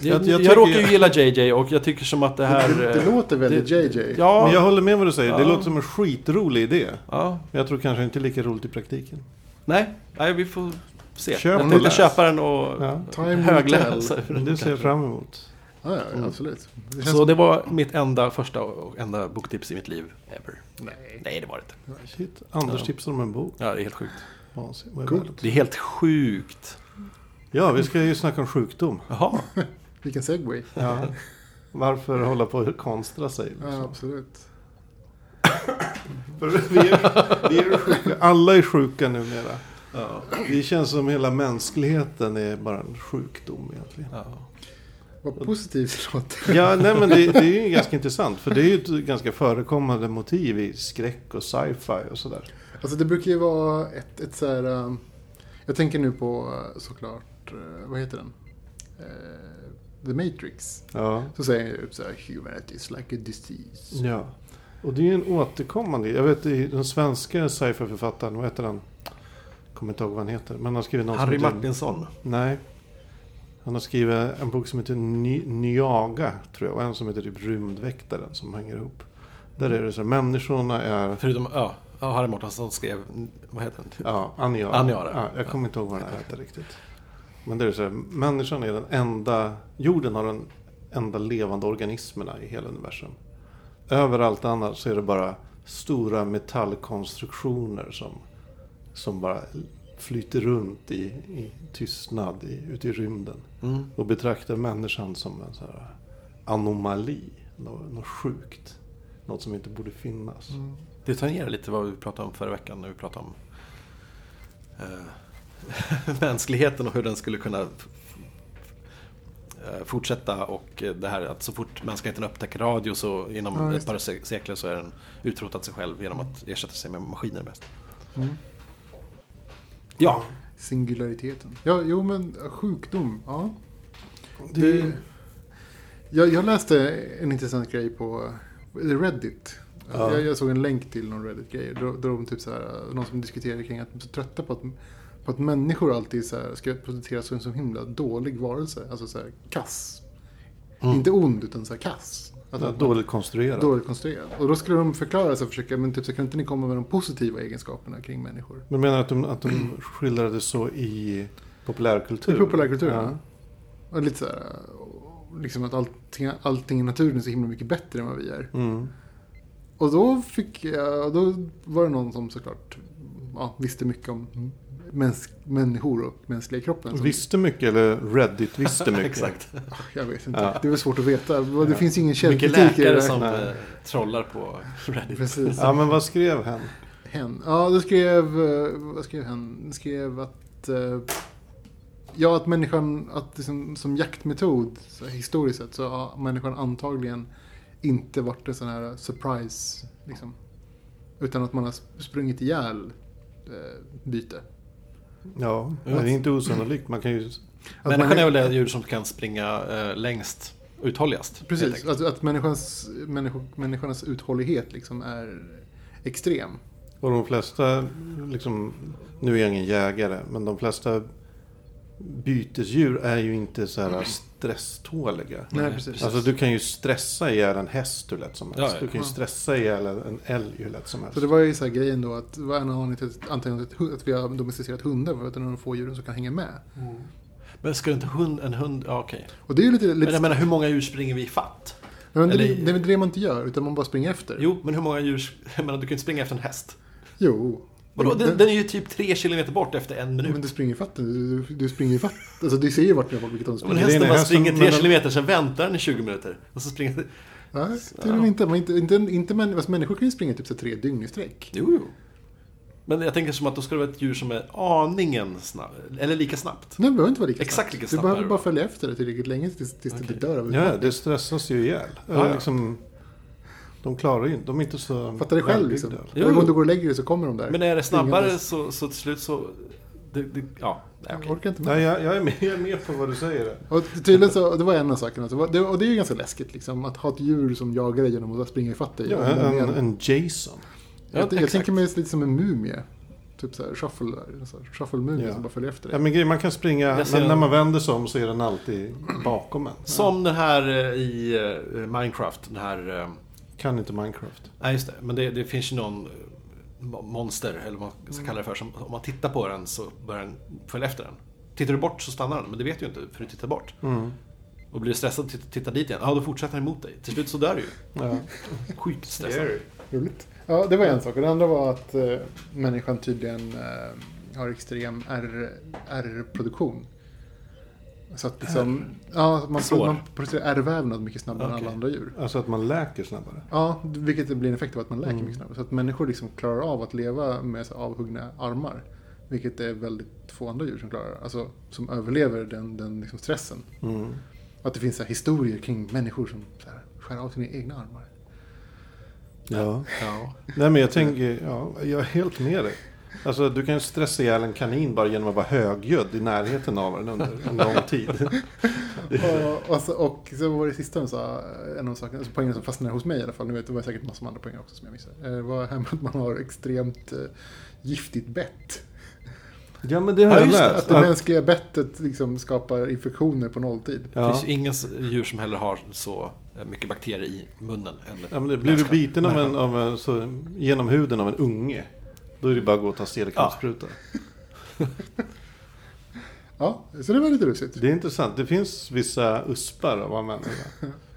Jag, Jag- jag, jag råkar ju gilla JJ och jag tycker som att det här... Det, det eh, låter väldigt det- JJ. Ja, Men jag håller med vad du säger. Det Ja. låter som en skitrolig idé. ja. Men jag tror kanske inte lika roligt i praktiken. Nej, nej, vi får se. Köp jag tänkte köpa den och Ja. Högläsa. det ser jag fram emot. Ja, ja, Mm. absolut. Det. Så det var mitt enda, första och enda boktips i mitt liv ever. Nej. Nej, det var det inte. Shit. Anders Ja. tipsar om en bok. Ja, det är helt sjukt. Coolt. Det är helt sjukt. Ja, vi ska ju snacka om sjukdom. Jaha. <laughs> Vilken segway. Ja. Varför hålla på och konstra sig? Liksom? Ja, absolut. Vi, är, vi är sjuka. Alla är sjuka numera. Ja. Det känns som hela mänskligheten är bara en sjukdom egentligen. Ja. Vad positivt det låter. Ja, nej men det, det är ju <laughs> ganska intressant. För det är ju ett ganska förekommande motiv i skräck och sci-fi och sådär. Alltså det brukar ju vara ett, ett så här... um, Jag tänker nu på uh, såklart, uh, vad heter den? Eh, The Matrix. Ja. Så säger jag ju så här, humanity is like a disease. ja. Och det är ju en återkommande. Jag vet den svenska sci-fi-författaren, vad heter han? Kommer inte ihåg vad han heter. Men han har skrivit någon Harry Martinsson. Nej. Han har skrivit en bok som heter Ny- Nyaga, tror jag. Och en som heter typ Rymdväktaren som hänger ihop. Där är det så här, människorna är... Förutom, ja, ja Harry Martinsson skrev, vad heter den? Ja, Aniara. Aniara. Ja, jag kommer inte ihåg vad den heter riktigt. Men det är så här, människan är den enda... Jorden har den enda levande organismerna i hela universum. Överallt annars så är det bara stora metallkonstruktioner som, som bara flyter runt i, i tystnad i, ute i rymden. Mm. Och betraktar människan som en så här anomali. Något, något sjukt. Något som inte borde finnas. Mm. Det tangerar lite vad vi pratade om förra veckan när vi pratade om eh, <laughs> mänskligheten och hur den skulle kunna eh, fortsätta och det här att så fort mänskligheten upptäcker radio så inom Ja, ett par se- sekler så är den utrotat sig själv genom att ersätta sig med maskiner mest. Mm. Ja, Singulariteten. Ja, jo men sjukdom. Ja. Det, Det, jag, jag läste en intressant grej på Reddit. Ja. Jag, jag såg en länk till någon Reddit-grej. Där, där de typ så här, någon som diskuterade kring att de är så trötta på att, på att människor alltid så här, ska presenteras som en så himla dålig varelse. Alltså så här, kass. Mm. Inte ond, utan så här kass. Att, att- dåligt konstruerat. dåligt konstruerad. Och då skulle de förklara sig och försöka, men typ så kan inte ni komma med de positiva egenskaperna kring människor? Men menar att de, att de skildrade så i populärkultur? I populärkultur, Ja. ja. Lite så här, liksom att allting, allting i naturen är så himla mycket bättre än vad vi är. Mm. Och då fick jag, då var det någon som såklart ja, visste mycket om mäns människor och mänskliga kroppen. som- Visste mycket eller Reddit visste <laughs> mycket. Exakt. Jag vet inte. Ja. Det är väl svårt att veta. Det Ja. finns ingen Mycket källkritik i det läkare som Nej. eh, trollar på Reddit. Precis. Ja, men vad skrev hen? Hen. Ja, då skrev, eh, vad skrev hen? Den skrev att, eh, ja att människan, att liksom, som jaktmetod, historiskt sett, så har människan antagligen inte varit en sån här surprise, liksom. Utan att man har sprungit ihjäl eh, byte. Ja, det Ja. är inte osannolikt. Man kan ju... Människan är människ- väl det djur som kan springa eh, längst uthålligast. Precis, att, att människans, människo, människans uthållighet liksom är extrem. Och de flesta, liksom, nu är jag ingen jägare, men de flesta bytesdjur är ju inte så här stresståliga. Nej, precis. Alltså du kan ju stressa ihjäl en häst hur lätt som helst. Ja, ja. Du kan ju stressa ihjäl en älg hur lätt som helst. Så det var ju så här grejen då att det var en anledning till att, att, vi har domesticerat hundar för att det är de få djuren som kan hänga med. Men ska inte hund, en hund, ja okej. Och det är ju lite... Men lite jag menar hur många djur springer vi i fatt? men det, eller- det är väl det man inte gör, utan man bara springer efter. Jo, men hur många djur, <laughs> jag menar du kan inte springa efter en häst. Jo. Vadå, Men- den, den är ju typ tre kilometer bort efter en minut. Men du springer i fatt du, du, du springer i fatt. Alltså du ser ju vart jag vilket håll du Men springer. det är hästen en bara springer tre men kilometer, sen väntar den i 20 minuter. Och så springer Nej, tydligen inte. Men inte, inte, inte män, alltså, människor kan ju springa typ så tre dygn i sträck. Jo, jo. Men jag tänker som att då ska det vara ett djur som är aningen snabb, eller lika snabbt. Nej, det behöver inte vara lika Exakt snabbt. lika Du snabbt behöver är det bara följa efter det tillräckligt länge tills, tills Okej. det dör av Ja, det stressas ju ihjäl. Ja, ja. Liksom, de klarar ju inte, de är inte så Fattar det själv liksom. Varje gång jo. du går och lägger dig så kommer de där. Men är det snabbare så, så till slut så... Det, det, ja, nej, Jag orkar inte med. Nej, jag, jag, är med, jag är med på vad du säger. Och tydligen så, det var en av sakerna. Så var- det, och det är ju ganska läskigt liksom. Att ha ett djur som jagar dig genom att springa i fatt dig. Ja, en, en Jason. Ja, jag, jag exakt. tänker mig lite som en mumie. Typ såhär shuffle, så shuffle-mumie Ja. som bara följer efter Ja, dig. men grejen, man kan springa, Jag men när man vänder sig om så är den alltid bakom en. Som den här eh, i eh, Minecraft, den här... Kan inte Minecraft. Nej, just det. Men det, det finns ju någon eh, mo- monster, eller vad man ska kalla det för, som om man tittar på den så börjar den följa efter den. Tittar du bort så stannar den, men det vet du ju inte för du tittar bort. Mm. Och blir du stressad och tittar, dit igen, ja då fortsätter den emot dig. Till slut så dör du ju. Ja. <laughs> Sjukt stressad. Roligt. Ja, det var en sak. Och det andra var att eh, människan tydligen eh, har extrem R- R-produktion. Så att liksom, ja, man, Sår. man producerar ärrvävnad mycket snabbare än Okej. alla andra djur. Alltså att man läker snabbare. Ja, vilket blir en effekt av att man läker Mm. mycket snabbare. Så att människor liksom klarar av att leva med så avhuggna armar. Vilket är väldigt få andra djur som klarar. Alltså som överlever den, den liksom stressen. Mm. Att det finns så här historier kring människor som så här, skär av sina egna armar. Ja. Ja. Nej men jag tänker, ja, jag är helt med dig. Alltså du kan ju stressa ihjäl en kanin bara genom att vara högljudd i närheten av den under en lång tid. och, och, så, och så var det sista hon sa, en av sakerna, alltså poängen som fastnade hos mig i alla fall, nu vet det var säkert massor med andra poänger också som jag missade. Eh, Det var här med att man har extremt eh, giftigt bett. Ja men det har Ja, jag det, Att läst. det Att, mänskliga bettet liksom skapar infektioner på nolltid. Det ja. finns ju inga djur som heller har så eh, mycket bakterier i munnen. Eller ja, men det, blir du biten av en, av en, så, genom huden av en unge. Då är det bara att gå och ta stelkrampsspruta. Ja, så det var lite lustigt. Det är intressant. Det finns vissa uspar av människa.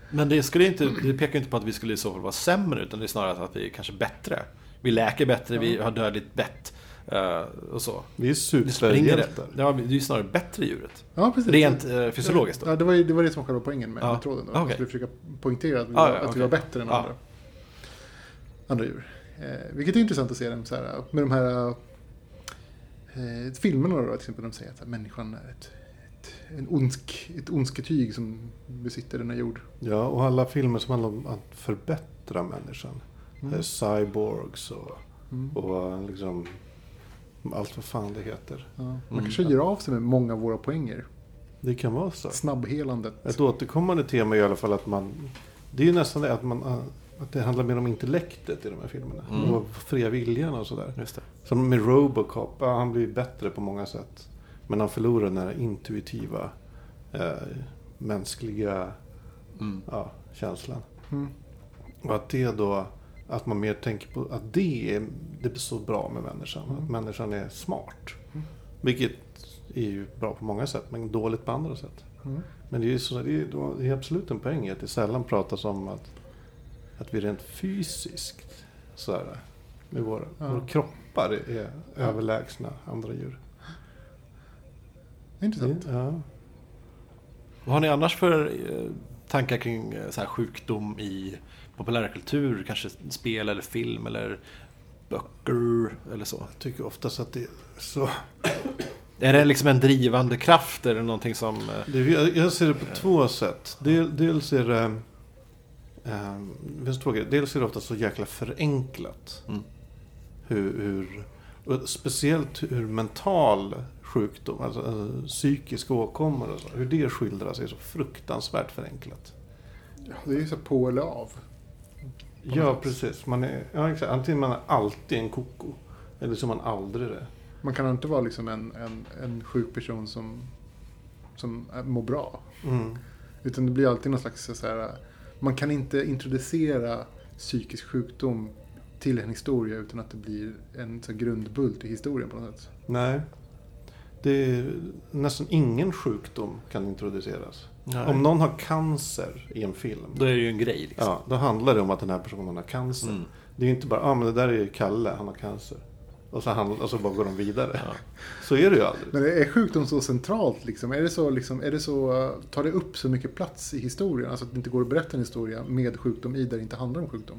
Men det, skulle inte, det pekar inte på att vi skulle i så fall vara sämre, utan det är snarare att vi är kanske bättre. Vi läker bättre, vi har dödligt bett eh, och så. Vi är Vi superhjältar. Ja, det är ju snarare bättre djuret. Ja, precis. Rent eh, fysiologiskt då. Ja, det var, ju, det var det som var själva poängen med, Ja. med tråden. Då. Okej. Att vi skulle försöka poängtera att vi, Ja, var, ja, att vi okej. var bättre än Ja. andra, andra djur. Eh, vilket är intressant att se dem så här, med de här eh, filmerna då, till exempel. De säger att här, människan är ett, ett, en ondsk, ett ondsketyg som besitter denna jord. Ja, och alla filmer som handlar om att förbättra människan. Mm. Cyborgs och, Mm. och liksom allt vad fan det heter. Ja. Man Mm. kanske gör av sig med många av våra poänger. Det kan vara så. Snabbhelandet. Ett återkommande tema är i alla fall att man... Det är ju nästan det att, man, att det handlar mer om intellektet i de här filmerna. Mm. Och fria viljan och sådär. Just det. Som med Robocop, ja, han blir bättre på många sätt. Men han förlorar den här intuitiva, eh, mänskliga Mm. ja, känslan. Mm. Och att det då, att man mer tänker på att det är, det är så bra med människan. Mm. Att människan är smart. Mm. Vilket är ju bra på många sätt, men dåligt på andra sätt. Mm. Men det är, ju så, det är, det är absolut en poäng i att det sällan pratas om att, att vi rent fysiskt, så här, med våra, Ja. våra kroppar är överlägsna andra djur. Intressant. Ja. Vad har ni annars för eh, tankar kring eh, så här, sjukdom i populärkultur? Kanske spel eller film eller böcker eller så? Jag tycker oftast att det är så. Är det liksom en drivande kraft? Är det någonting som... eh, jag, ser det på två sätt. Del, dels är det... Eh, det finns två grejer. Dels är det ofta så jäkla förenklat. Mm. Hur, hur, och speciellt hur mental sjukdom, alltså, alltså psykisk åkomma och så, hur det skildras är så fruktansvärt förenklat. Ja, det är ju så på eller av. Ja, något sätt. precis. Man är, ja, exakt. Antingen man är alltid en koko, eller så är man aldrig det. Man kan inte vara liksom en, en, en sjuk person som, som mår bra. Mm. Utan det blir alltid någon slags så här, man kan inte introducera psykisk sjukdom till en historia utan att det blir en så grundbult i historien på något sätt. Nej. Det är, nästan ingen sjukdom kan introduceras. Nej. Om någon har cancer i en film. Då är det ju en grej. Liksom. Ja, då handlar det om att den här personen har cancer. Mm. Det är ju inte bara, ja ah, men det där är ju Kalle, han har cancer. Och så, handl- och så bara går de vidare. Ja. <laughs> Så är det ju aldrig. Men är sjukdom så centralt liksom? Är det så, liksom, är det så, tar det upp så mycket plats i historien? Alltså att det inte går att berätta en historia med sjukdom i där det inte handlar om sjukdom?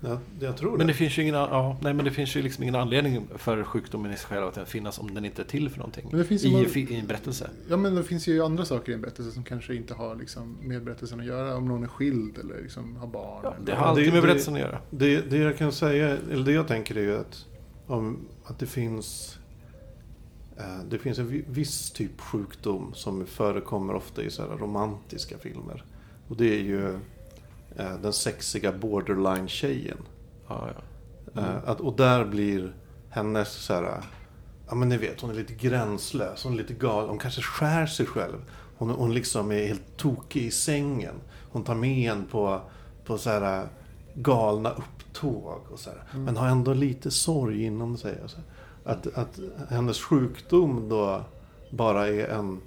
Ja, jag tror Men det. det finns ju ingen, ja, nej, men det finns ju liksom ingen anledning för sjukdomen i sig själv att den finnas om den inte är till för någonting. Men det finns ju I, många- I en berättelse. Ja men det finns ju andra saker i en berättelse som kanske inte har liksom, med berättelsen att göra. Om någon är skild eller liksom har barn. Ja, eller- det har alltid det- med det- berättelsen att göra. det. Det jag kan säga, eller det jag tänker är ju att, om, att det finns eh, det finns en vi- viss typ sjukdom som förekommer ofta i så här romantiska filmer. Och det är ju eh, den sexiga borderline-tjejen. Ja, ja. Eh, Att, och där blir hennes så här, ja men ni vet, hon är lite gränslös, hon är lite galen, hon kanske skär sig själv. Hon, hon liksom är helt tokig i sängen. Hon tar med en på, på så här galna upptåg och så här. Men har ändå lite sorg inom sig. Och så här. Att, att hennes sjukdom då bara är en,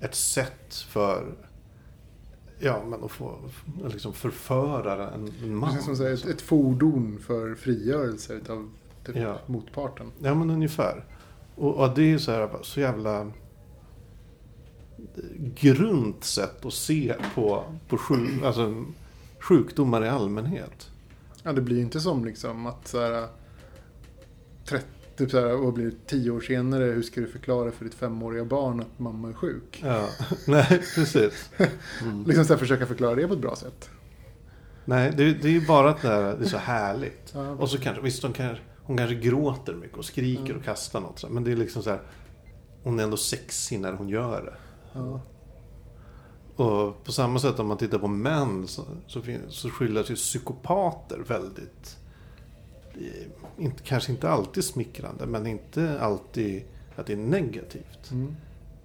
ett sätt för Ja, men att få liksom förföra en, en man. Precis som här, ett, ett fordon för frigörelse av typ Ja. motparten. Ja, men ungefär. Och, och det är så här så jävla grunt sätt att se på, på sjuk, alltså, sjukdomar i allmänhet. Ja, det blir inte som liksom att så här, 30, typ så här, vad blir 10 år senare, hur ska du förklara för ditt femåriga barn att mamma är sjuk? Ja, <laughs> nej, precis. Mm. <laughs> Liksom så här, försöka förklara det på ett bra sätt. Nej, det, det är ju bara att det, här, det är så härligt. Ja. Och så kanske, visst hon kanske, hon kanske gråter mycket och skriker och kastar något. Men det är liksom så här, hon är ändå sexig när hon gör det. Ja. Och på samma sätt om man tittar på män så, så, så skildras ju psykopater väldigt... eh, Inte, kanske inte alltid smickrande, men inte alltid att det är negativt. Mm.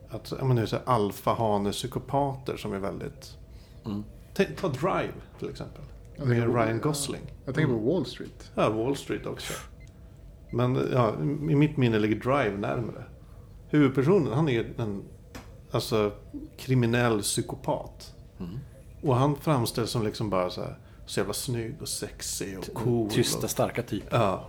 Att, jag menar, så alfahane-psykopater som är väldigt... Mm. Ta, ta Drive till exempel. Med Ryan Gosling. Jag tänker på Wall Street. Ja, Wall Street också. Men ja, i mitt minne ligger Drive närmare. Huvudpersonen, han är en alltså, kriminell psykopat. Mm. Och han framställs som liksom bara så här, så jävla snygg och sexig och cool. Tysta, Och, starka typ. ja.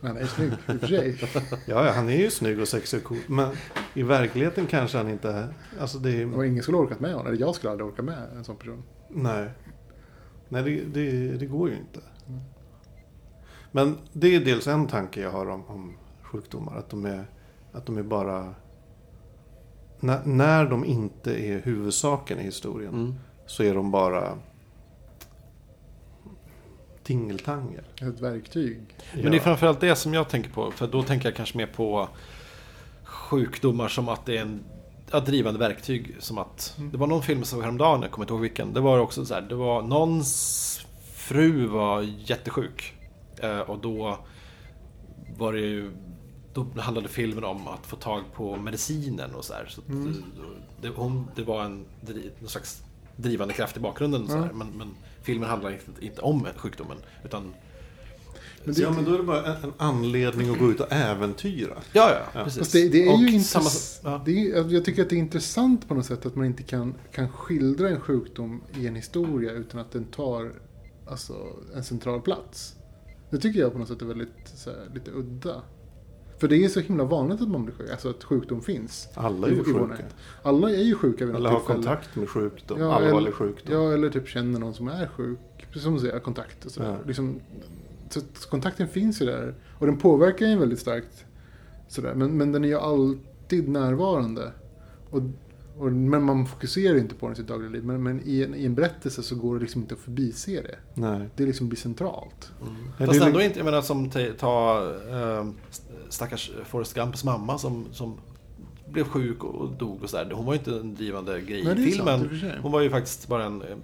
Men han är snygg i och för sig. <laughs> ja, ja, han är ju snygg och sexig och cool. Men i verkligheten kanske han inte... Alltså det är... Och ingen skulle orkat med honom. Eller jag skulle aldrig orka med en sån person. Nej. Nej, det, det, det går ju inte. Men det är dels en tanke jag har om, om sjukdomar. Att de är, att de är bara... När, när de inte är huvudsaken i historien Mm. så är de bara tingeltangel. Ett verktyg. Men det är framförallt det som jag tänker på. För då tänker jag kanske mer på sjukdomar som att det är en ja, drivande verktyg. Som att, Det var någon film som såg häromdagen, jag kommer inte ihåg vilken. Det var också så här, det var någons fru var jättesjuk. Eh, och då var det ju då handlade filmen om att få tag på medicinen och så här. Så att det, hon, det var en, någon slags drivande kraft i bakgrunden. Så här. Men, men filmen handlar inte, inte om sjukdomen. Utan, Men det, ja, men då är det bara en, en anledning att gå ut och äventyra. ja, ja, Ja. precis. Fast det, det är Och ju samma- ja. Det är, jag tycker att det är intressant på något sätt att man inte kan, kan skildra en sjukdom i en historia utan att den tar alltså, en central plats. Det tycker jag på något sätt är väldigt så här, lite udda. För det är så himla vanligt att man blir sjuk, alltså att sjukdom finns. Alla är ju sjuka. Alla är ju sjuka vid något har tillfälle. kontakt med sjukdom. Ja, allvarlig eller- sjukdom. Ja, eller typ känner någon som är sjuk. Precis som du säger, kontakt och sådär. Ja. Liksom, så kontakten finns ju där. Och den påverkar ju väldigt starkt. Sådär. Men, men den är ju alltid närvarande. Och, och, men man fokuserar inte på den i sitt dagliga liv. Men, men i, en, i en berättelse så går det liksom inte att förbise det. Nej. Det liksom blir centralt. Ja, Fast det är ändå inte, jag menar som ta- ta eh, stackars Forrest Gumps mamma som, som blev sjuk och dog och sådär. Hon var ju inte en drivande grej Nej, i sant, filmen. sig. Hon var ju faktiskt bara en... eh,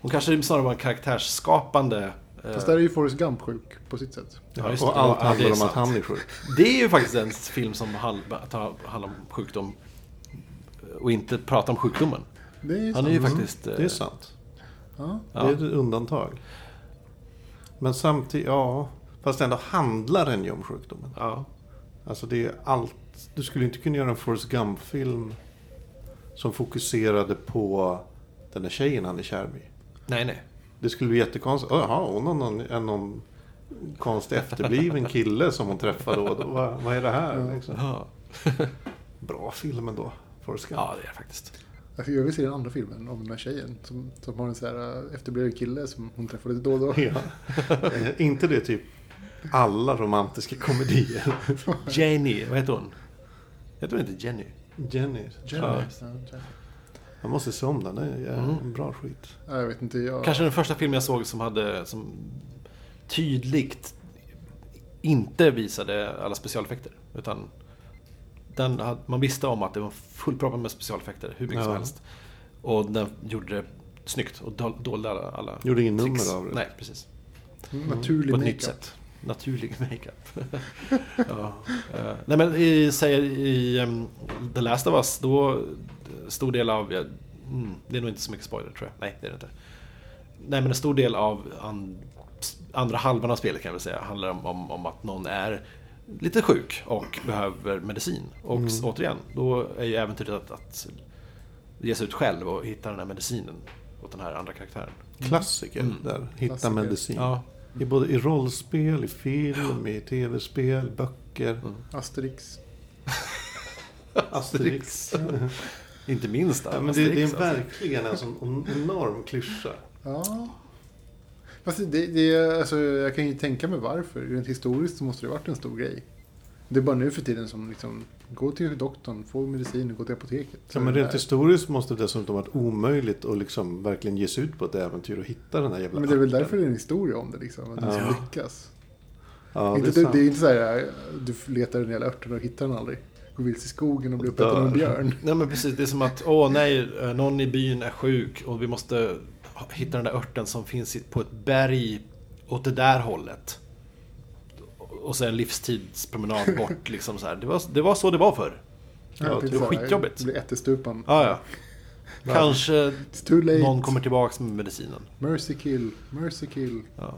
Hon kanske snarare var en karaktärsskapande... eh, Fast där är ju Forrest Gump sjuk på sitt sätt. ja, just det. och allt Ja, handlar är om att sant. han är sjuk. Det är ju faktiskt en film som handlar, om sjukdom och inte pratar om sjukdomen. Det är Han sant. är ju Mm, faktiskt... eh, Det är sant. Ja. Det är ett undantag. Men samtidigt, ja. Fast ändå handlar den ju om sjukdomen. Ja. Alltså det är allt. Du skulle inte kunna göra en Forrest Gump-film som fokuserade på den där tjejen han är kär med. Nej, nej. Det skulle bli jättekonstigt. Jaha, hon har någon, är någon konstig efterbliven kille som hon träffar då. då. Vad, vad är det här? Liksom. Ja, <laughs> Bra film ändå, Forrest Gump. ja det är det faktiskt. Alltså, jag vill se den andra filmen om den här tjejen. Som, som har en så här äh, efterbliven kille som hon träffar lite då och då. <laughs> Ja. <laughs> Eh, inte det typ alla romantiska komedier. <laughs> Jenny, vad heter hon? Heter hon inte Jenny? Jenny. Jenny. Ja, Ja, Jenny. jag måste se om den. Det är Mm. en bra skit. Ja, Jag vet inte, jag... Kanske den första filmen jag såg som hade som tydligt inte visade alla specialeffekter. Utan den hade, man visste om att det var fullproppad med specialeffekter, hur mycket som Ja. helst. Och den gjorde det snyggt och dol- dolde alla, alla Gjorde ingen tricks. nummer av det. Nej, precis. Naturlig På ett nytt sätt. Naturlig <laughs> makeup. <laughs> ja. Eh, nej men i, säger i um, The Last of Us, då stor del av, ja, mm, det är nog inte så mycket spoiler tror jag. Nej, det är det inte. Nej men en stor del av an, andra halvan av spelet kan jag väl säga handlar om, om, om att någon är lite sjuk och behöver medicin. Och Mm. återigen, då är ju äventyret att, att ge sig ut själv och hitta den här medicinen åt den här andra karaktären. Klassiker Mm. där. Hitta Klassiker. medicin. Ja, I både i rollspel, i film, i tv-spel, böcker. Mm. Asterix. <laughs> Asterix. inte minst Ja, men det, det är alltså. verkligen en sån <laughs> enorm klyscha. Ja. Fast det, det, alltså, jag kan ju tänka mig varför. Rent historiskt så måste det varit en stor grej. Det är bara nu för tiden som liksom, gå till doktorn, få medicin och gå till apoteket. Ja, men rent historiskt måste det dessutom varit omöjligt att liksom verkligen ge sig ut på ett äventyr och hitta den här jävla Men det är väl därför det är en historia om det liksom. Att den Ja. ska lyckas. Ja, inte, det är det är inte så här, du letar den jävla örten och hittar den aldrig. Går vilse i skogen och blir uppäten av en björn. <laughs> Nej men precis, det är som att åh nej, eh, någon i byn är sjuk och vi måste hitta den där örten som finns på ett berg åt det där hållet. Och sen en livstidspromenad <laughs> bort liksom så här. Det var, det var så det var förr. Ja, typ det var så här, skitjobbigt. Det blir ättestupan. Ja, ja. Kanske någon kommer tillbaks med medicinen. Mercy kill, mercy kill. Ja.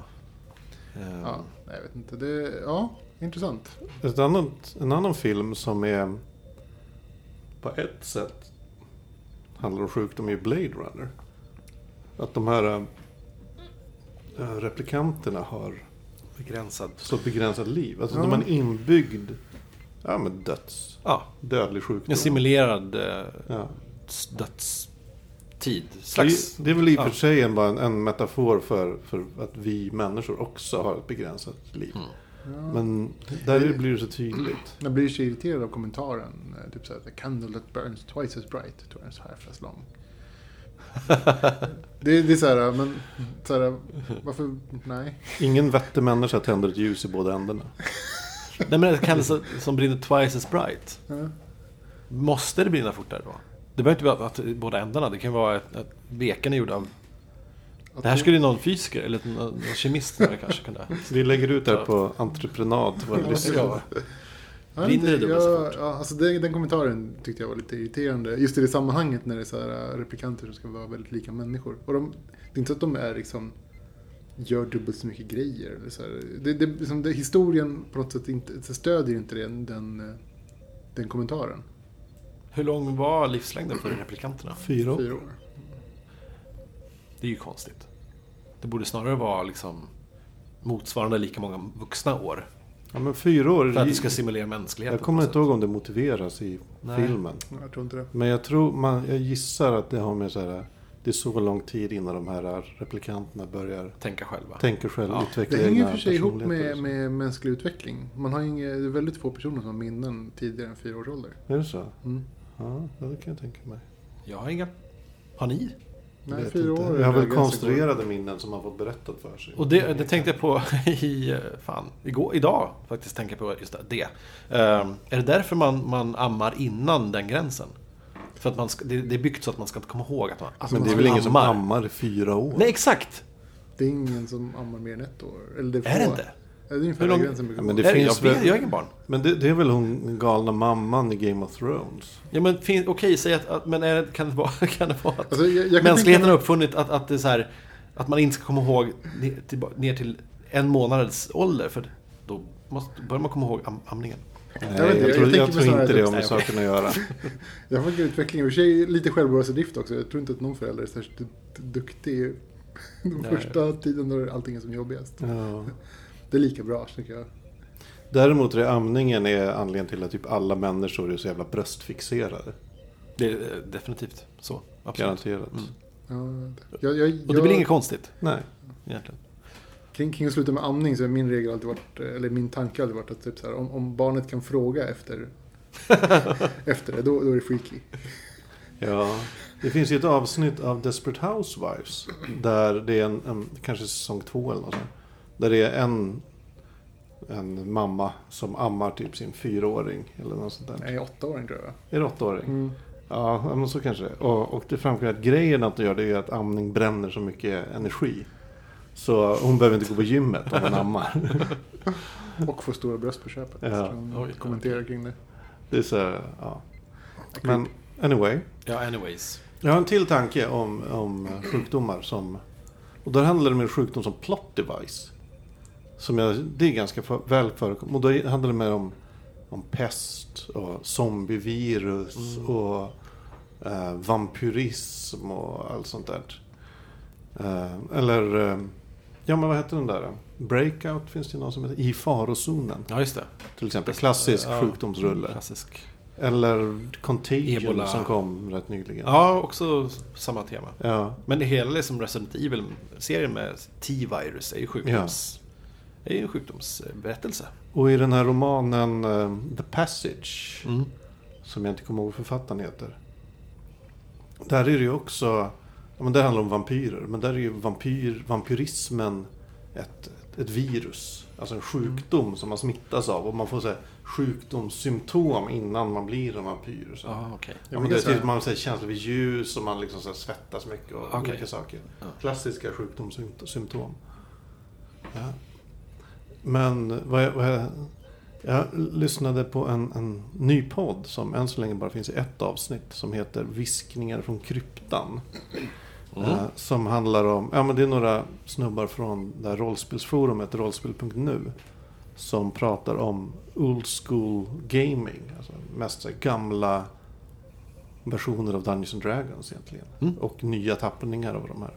Eh, Ja, nej, jag vet inte. Det, ja, intressant. Ett annat, en annan film som är på ett sätt handlar om sjukdom är Blade Runner. Att de här äh, replikanterna har Begränsad. så begränsat liv. Alltså Ja. de har en inbyggd ja, men döds, Ja, dödlig sjukdom. en simulerad eh, ja. dödstid. Det, Slags... är- det är väl i och för ja. sig en, bara en, en metafor för, för att vi människor också har ett begränsat liv. Mm. Ja. Men där blir det så tydligt. Jag blir så irriterad av kommentaren. eh, Typ såhär, the candle that burns twice as bright, twice half as long. Det, det är såhär, men såhär, varför, nej. Ingen vettig människa tänder ett ljus i båda ändarna. Nej men det kan som, brinner twice as bright. Ja. Måste det brinna fortare då? Det behöver inte vara att båda ändarna. Det kan vara att, att veken är gjord av... Att Det här skulle någon fysiker eller någon, någon kemist kanske kunna... Vi lägger ut det här på entreprenad till våra jag Brinner det inte, dubbelt så jag, fort? ja, alltså den, den kommentaren tyckte jag var lite irriterande. Just i det sammanhanget när det är så här äh, replikanter som ska vara väldigt lika människor. Och de, det är inte så att de är liksom gör dubbelt så mycket grejer. Eller så här. Det, det, liksom, det, historien på något sätt inte, så stödjer inte den, den, den kommentaren. Hur lång var livslängden för replikanterna? Fyra år. Fyra år. Det är ju konstigt. Det borde snarare vara liksom motsvarande lika många vuxna år. Ja, men fyra år. För att det ska simulera mänskligheten. jag kommer inte ihåg om det motiveras i Nej. filmen. Jag tror inte det. Men jag tror, man, jag gissar att det har med så här, det är så lång tid innan de här replikanterna börjar. Tänka själva. tänka själv, Ja. utveckla Det hänger för sig ihop med, så. med mänsklig utveckling. Man har inga, det är väldigt få personer som har minnen tidigare än fyra års ålder. Är det så? Mm. Ja, det kan jag tänka mig. Jag har inga. Har ni? Nej, Vet fyra inte. år. är Jag har väl konstruerade minnen som man fått berättat för sig. Och det, det tänkte jag på <laughs> i, fan, igår, idag faktiskt tänka på just det. Ehm, är det därför man, man ammar innan den gränsen? För att man ska, det, det är byggt så att man ska inte komma ihåg att man, att Men man det är väl ingen som ammar. ammar i fyra år? Nej, exakt! Det är ingen som ammar mer än ett år. Eller det Är det få. inte? Det är ungefär lång- gränsen brukar Ja, men det finns jag, väl- jag har ingen barn. Men det, det är väl hon galna mamman i Game of Thrones? Ja, men fin, okej, säg att, att men är det, kan, det vara, <laughs> kan det vara att Alltså, jag, jag kan mänskligheten tänka har uppfunnit att, att det är så här, att man inte ska komma ihåg ner till, ner till en månads ålder? För då måste, börjar man komma ihåg am, amningen. Nej, vet jag, inte, jag tror, tänker jag mig tror inte det att- har med saken att göra. <laughs> Jag har utveckling, i och för sig lite självbevarelsedrift också. Jag tror inte att någon förälder är särskilt du- duktig <laughs> de första tiden när allting är som jobbigast. Ja. Det är lika bra, tycker jag. Däremot är amningen är anledningen till att typ alla människor är så jävla bröstfixerade. Det är eh, definitivt så. Absolut. Garanterat. Mm. Ja, jag, jag, Och det blir inget konstigt Nej. egentligen. Kring, kring att sluta med amning så är min regel alltid varit, eller min tanke alltid varit att typ så här, om, om barnet kan fråga efter, <laughs> efter det, då, då är det freaky. Ja. Det finns ju ett avsnitt av Desperate Housewives. Där det är en, en kanske säsong två eller något sånt. Där det är en, en mamma som ammar typ sin fyraåring. Eller något sånt där. Nej, åttaåring tror jag. Är det åttaåring? Mm. Ja, men så kanske det och, och det framgår att grejen att de gör det är att amning bränner så mycket energi. Så hon behöver inte gå på gymmet om hon ammar. <laughs> Och få stora bröst på köpet. Ja. Oj, kommenterar kring det. Det är så här, ja. Men anyway. Ja, anyways. Jag har en till tanke om, om sjukdomar som... Och där handlar det om en sjukdom som plot device. Som jag, det är ganska för, väl förekommande. Och då handlar det mer om, om pest och zombievirus och eh, vampyrism och allt sånt där. Eh, eller, eh, ja men vad heter den där? Breakout finns det någon som heter. I farozonen. Ja, just det. Till exempel klassisk Ja. sjukdomsrulle. Klassisk. Eller Contagion Ebola. som kom rätt nyligen. Ja, också samma tema. Ja. Men det hela liksom Resident Evil-serien med T-virus är ju sjukdoms... är ju en sjukdomsberättelse. Och i den här romanen eh, The Passage, Mm. som jag inte kommer ihåg vad författaren heter. Där är det ju också, ja, men det handlar om vampyrer, men där är ju vampyr, vampyrismen ett, ett virus. Alltså en sjukdom som man smittas av och man får så här, sjukdomssymptom innan man blir en vampyr. Så. Ja, okej. Ja, men det är typ man har känsla vid ljus och man liksom så här svettas mycket och Okej. olika saker. Klassiska sjukdomssymptom. Ja. Men vad jag, vad jag, jag lyssnade på en, en ny podd som än så länge bara finns i ett avsnitt som heter Viskningar från kryptan. Mm. Eh, som handlar om, ja men det är några snubbar från det här rollspelsforumet rollspel.nu. Som pratar om old school gaming. Alltså mest så gamla versioner av Dungeons and Dragons egentligen. Mm. Och nya tappningar av de här.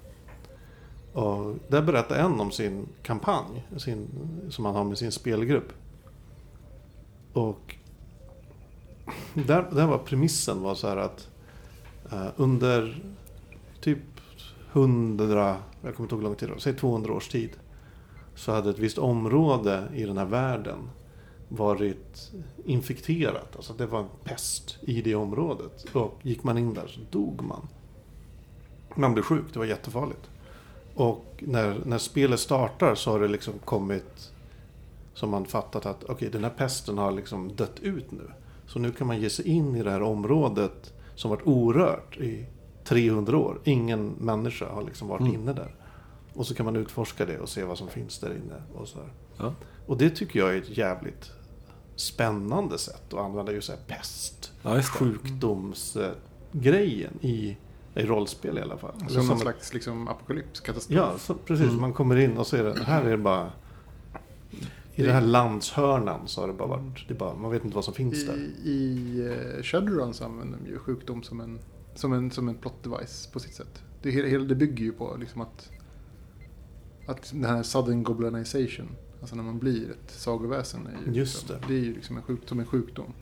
Och där berättar en om sin kampanj sin, som han har med sin spelgrupp. Och där, där var premissen var så här att eh, under typ 100, jag kommer inte ihåg hur lång tid det var, säg 200 års tid. Så hade ett visst område i den här världen varit infekterat. Alltså det var en pest i det området. Och gick man in där så dog man. Man blev sjuk, det var jättefarligt. Och när, när spelet startar så har det liksom kommit som man fattat att okej, den här pesten har liksom dött ut nu. Så nu kan man ge sig in i det här området som varit orört i 300 år. Ingen människa har liksom varit Mm. inne där. Och så kan man utforska det och se vad som finns där inne. Och, så. Ja. och det tycker jag är ett jävligt spännande sätt att använda just här pest, Ja, just sjukdomsgrejen i, i rollspel i alla fall. Eller Som någon ett- slags liksom, apokalyps, katastrof. Ja, så, precis. Mm. Man kommer in och ser det. Här är det bara... I den här landshörnan så har det bara varit... Det är bara, man vet inte vad som finns där. I, i uh, Shadowrun så använder de ju sjukdom som en, som en, som en plot device på sitt sätt. Det, hela, det bygger ju på liksom att, att den här sudden goblinization. Alltså när man blir ett sagoväsen. Är ju Just liksom, det. det är ju liksom en sjukdom, som en sjukdom.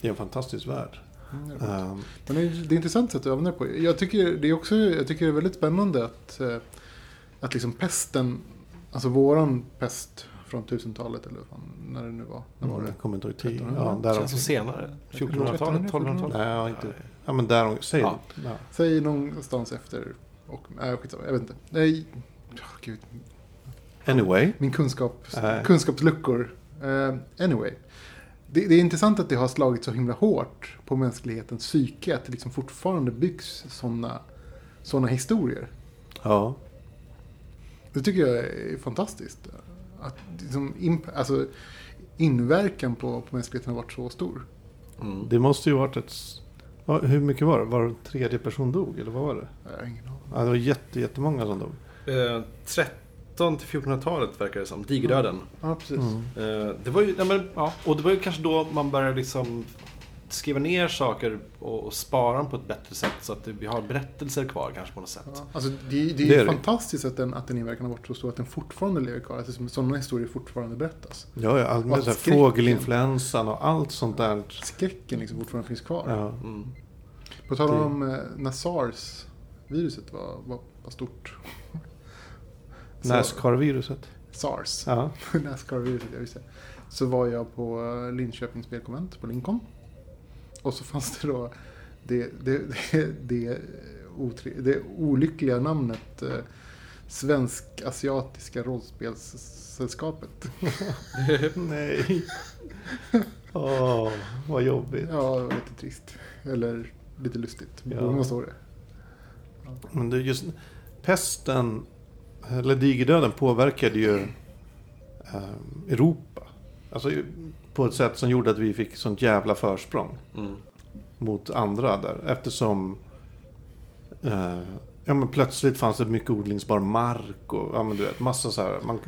Det är en fantastisk värld. Mm, det Men det är, intressant sätt att det på. Jag tycker det är också jag tycker det är väldigt spännande att, eh, att liksom pesten, alltså våran pest från 1000-talet eller fan, när det nu var. När var det? Jag kommer inte ihåg tid. 1300? Ja, där Känns som senare. 1400-talet, 1200-talet. Nej, inte. Ja, men där Säg Ja. ja. Säg någonstans efter och, nej skitsamma, jag vet inte. Nej, oh, gud, Anyway. min kunskap, kunskapsluckor. Eh, anyway. Det, det är intressant att det har slagit så himla hårt på mänsklighetens psyke. Att det liksom fortfarande byggs sådana såna historier. Ja. Det tycker jag är fantastiskt. Att liksom, imp- alltså, inverkan på, på mänskligheten har varit så stor. Mm. Det måste ju varit ett... hur mycket var det? Var det tredje person dog? Eller vad var det? Jag har ingen aning. Ja, det var jätte, jättemånga som dog. Eh, 13 till 1400-talet verkar det som. Digerdöden. Ja, precis. Mm. Eh, det var ju, ja, men, ja, och det var ju kanske då man började liksom skriva ner saker och, spara dem på ett bättre sätt. Så att det, vi har berättelser kvar kanske på något sätt. Ja, alltså, det, det är Det är det. fantastiskt att den, att den inverkan har varit så stor att den fortfarande lever kvar. Att liksom, sådana historier fortfarande berättas. Ja, ja. Och så här, fågelinfluensan och allt sånt där. Skräcken liksom fortfarande finns kvar. Ja. Mm. På tal Det- om eh, när SARS-viruset var, var, var stort. Nascar-viruset. SARS. Ja. <laughs> Nascar-viruset, ja just det. Så var jag på eh, Linköpings spelkonvent på Lincoln. Och så fanns det då det, det, det, det, otre, det olyckliga namnet eh, Svensk-Asiatiska Rollspelssällskapet. <laughs> Nej. <laughs> Åh, vad jobbigt. Ja, det var lite trist. Eller lite lustigt. Ja. Många står det. Men det är just pesten, eller digerdöden påverkade ju eh, Europa. Alltså på ett sätt som gjorde att vi fick sånt jävla försprång Mm. mot andra där. Eftersom eh, ja, men plötsligt fanns det mycket odlingsbar mark och ja, men du vet, massa så här. Man,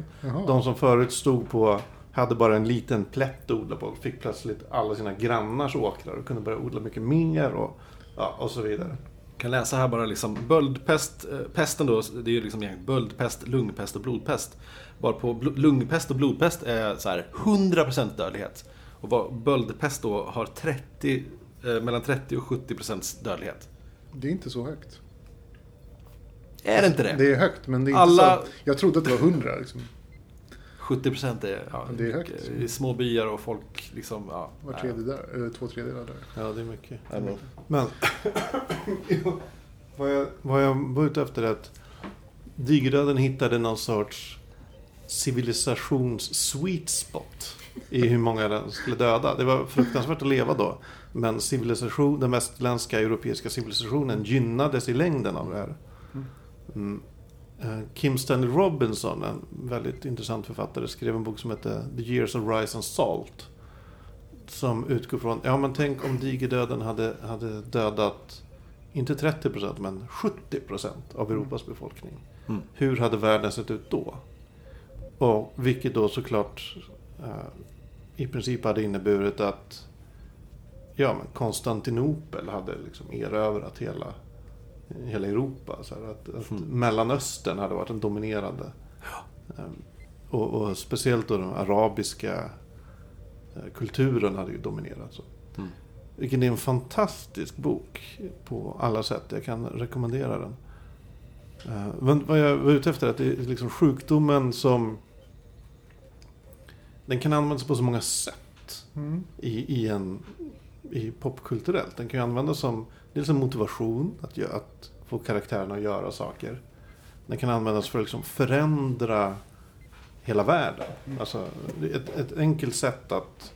de som förut stod på, hade bara en liten plätt att odla på, fick plötsligt alla sina grannars åkrar och kunde börja odla mycket mer och, ja, och så vidare. Kan läsa här bara liksom böldpest, eh, pesten då, det är ju liksom egentligen böldpest, lungpest och blodpest. Bara på bl- lungpest och blodpest är så här 100% dödlighet. Och vad böldpest då har 30, eh, mellan 30 och 70% dödlighet. Det är inte så högt. Är det inte det? Det är högt, men det är inte Alla- så. Jag trodde att det var 100 liksom. 70% är, ja, Det är högt. I små byar och folk liksom, ja. Var tredje där, eller två tredjedelar där. Ja, det är mycket. Ja, men- Men <coughs> vad, jag, vad jag var ute efter är att digerdöden hittade någon sorts civilisations sweet spot i hur många den skulle döda. Det var fruktansvärt att leva då. Men civilisation, den västerländska europeiska civilisationen gynnades i längden av det här. Mm. Eh, Kim Stanley Robinson, en väldigt intressant författare, skrev en bok som heter The Years of Rise and Salt. Som utgår från, ja men tänk om digerdöden hade, hade dödat, inte 30% men 70% av Europas befolkning. Mm. Hur hade världen sett ut då? Och vilket då såklart eh, i princip hade inneburit att ja, men Konstantinopel hade liksom erövrat hela, hela Europa. Så här, att, att Mm. Mellanöstern hade varit den dominerande. Ehm, Och, och speciellt då den arabiska eh, kulturen hade ju dominerat. Så. Mm. Vilken är en fantastisk bok på alla sätt. Jag kan rekommendera den. Men vad jag var ute efter är att det är liksom sjukdomen som... Den kan användas på så många sätt Mm. i, i, en, i popkulturellt. Den kan ju användas som dels en motivation att, att få karaktärerna att göra saker. Den kan användas för att liksom förändra hela världen. Alltså, ett, ett enkelt sätt att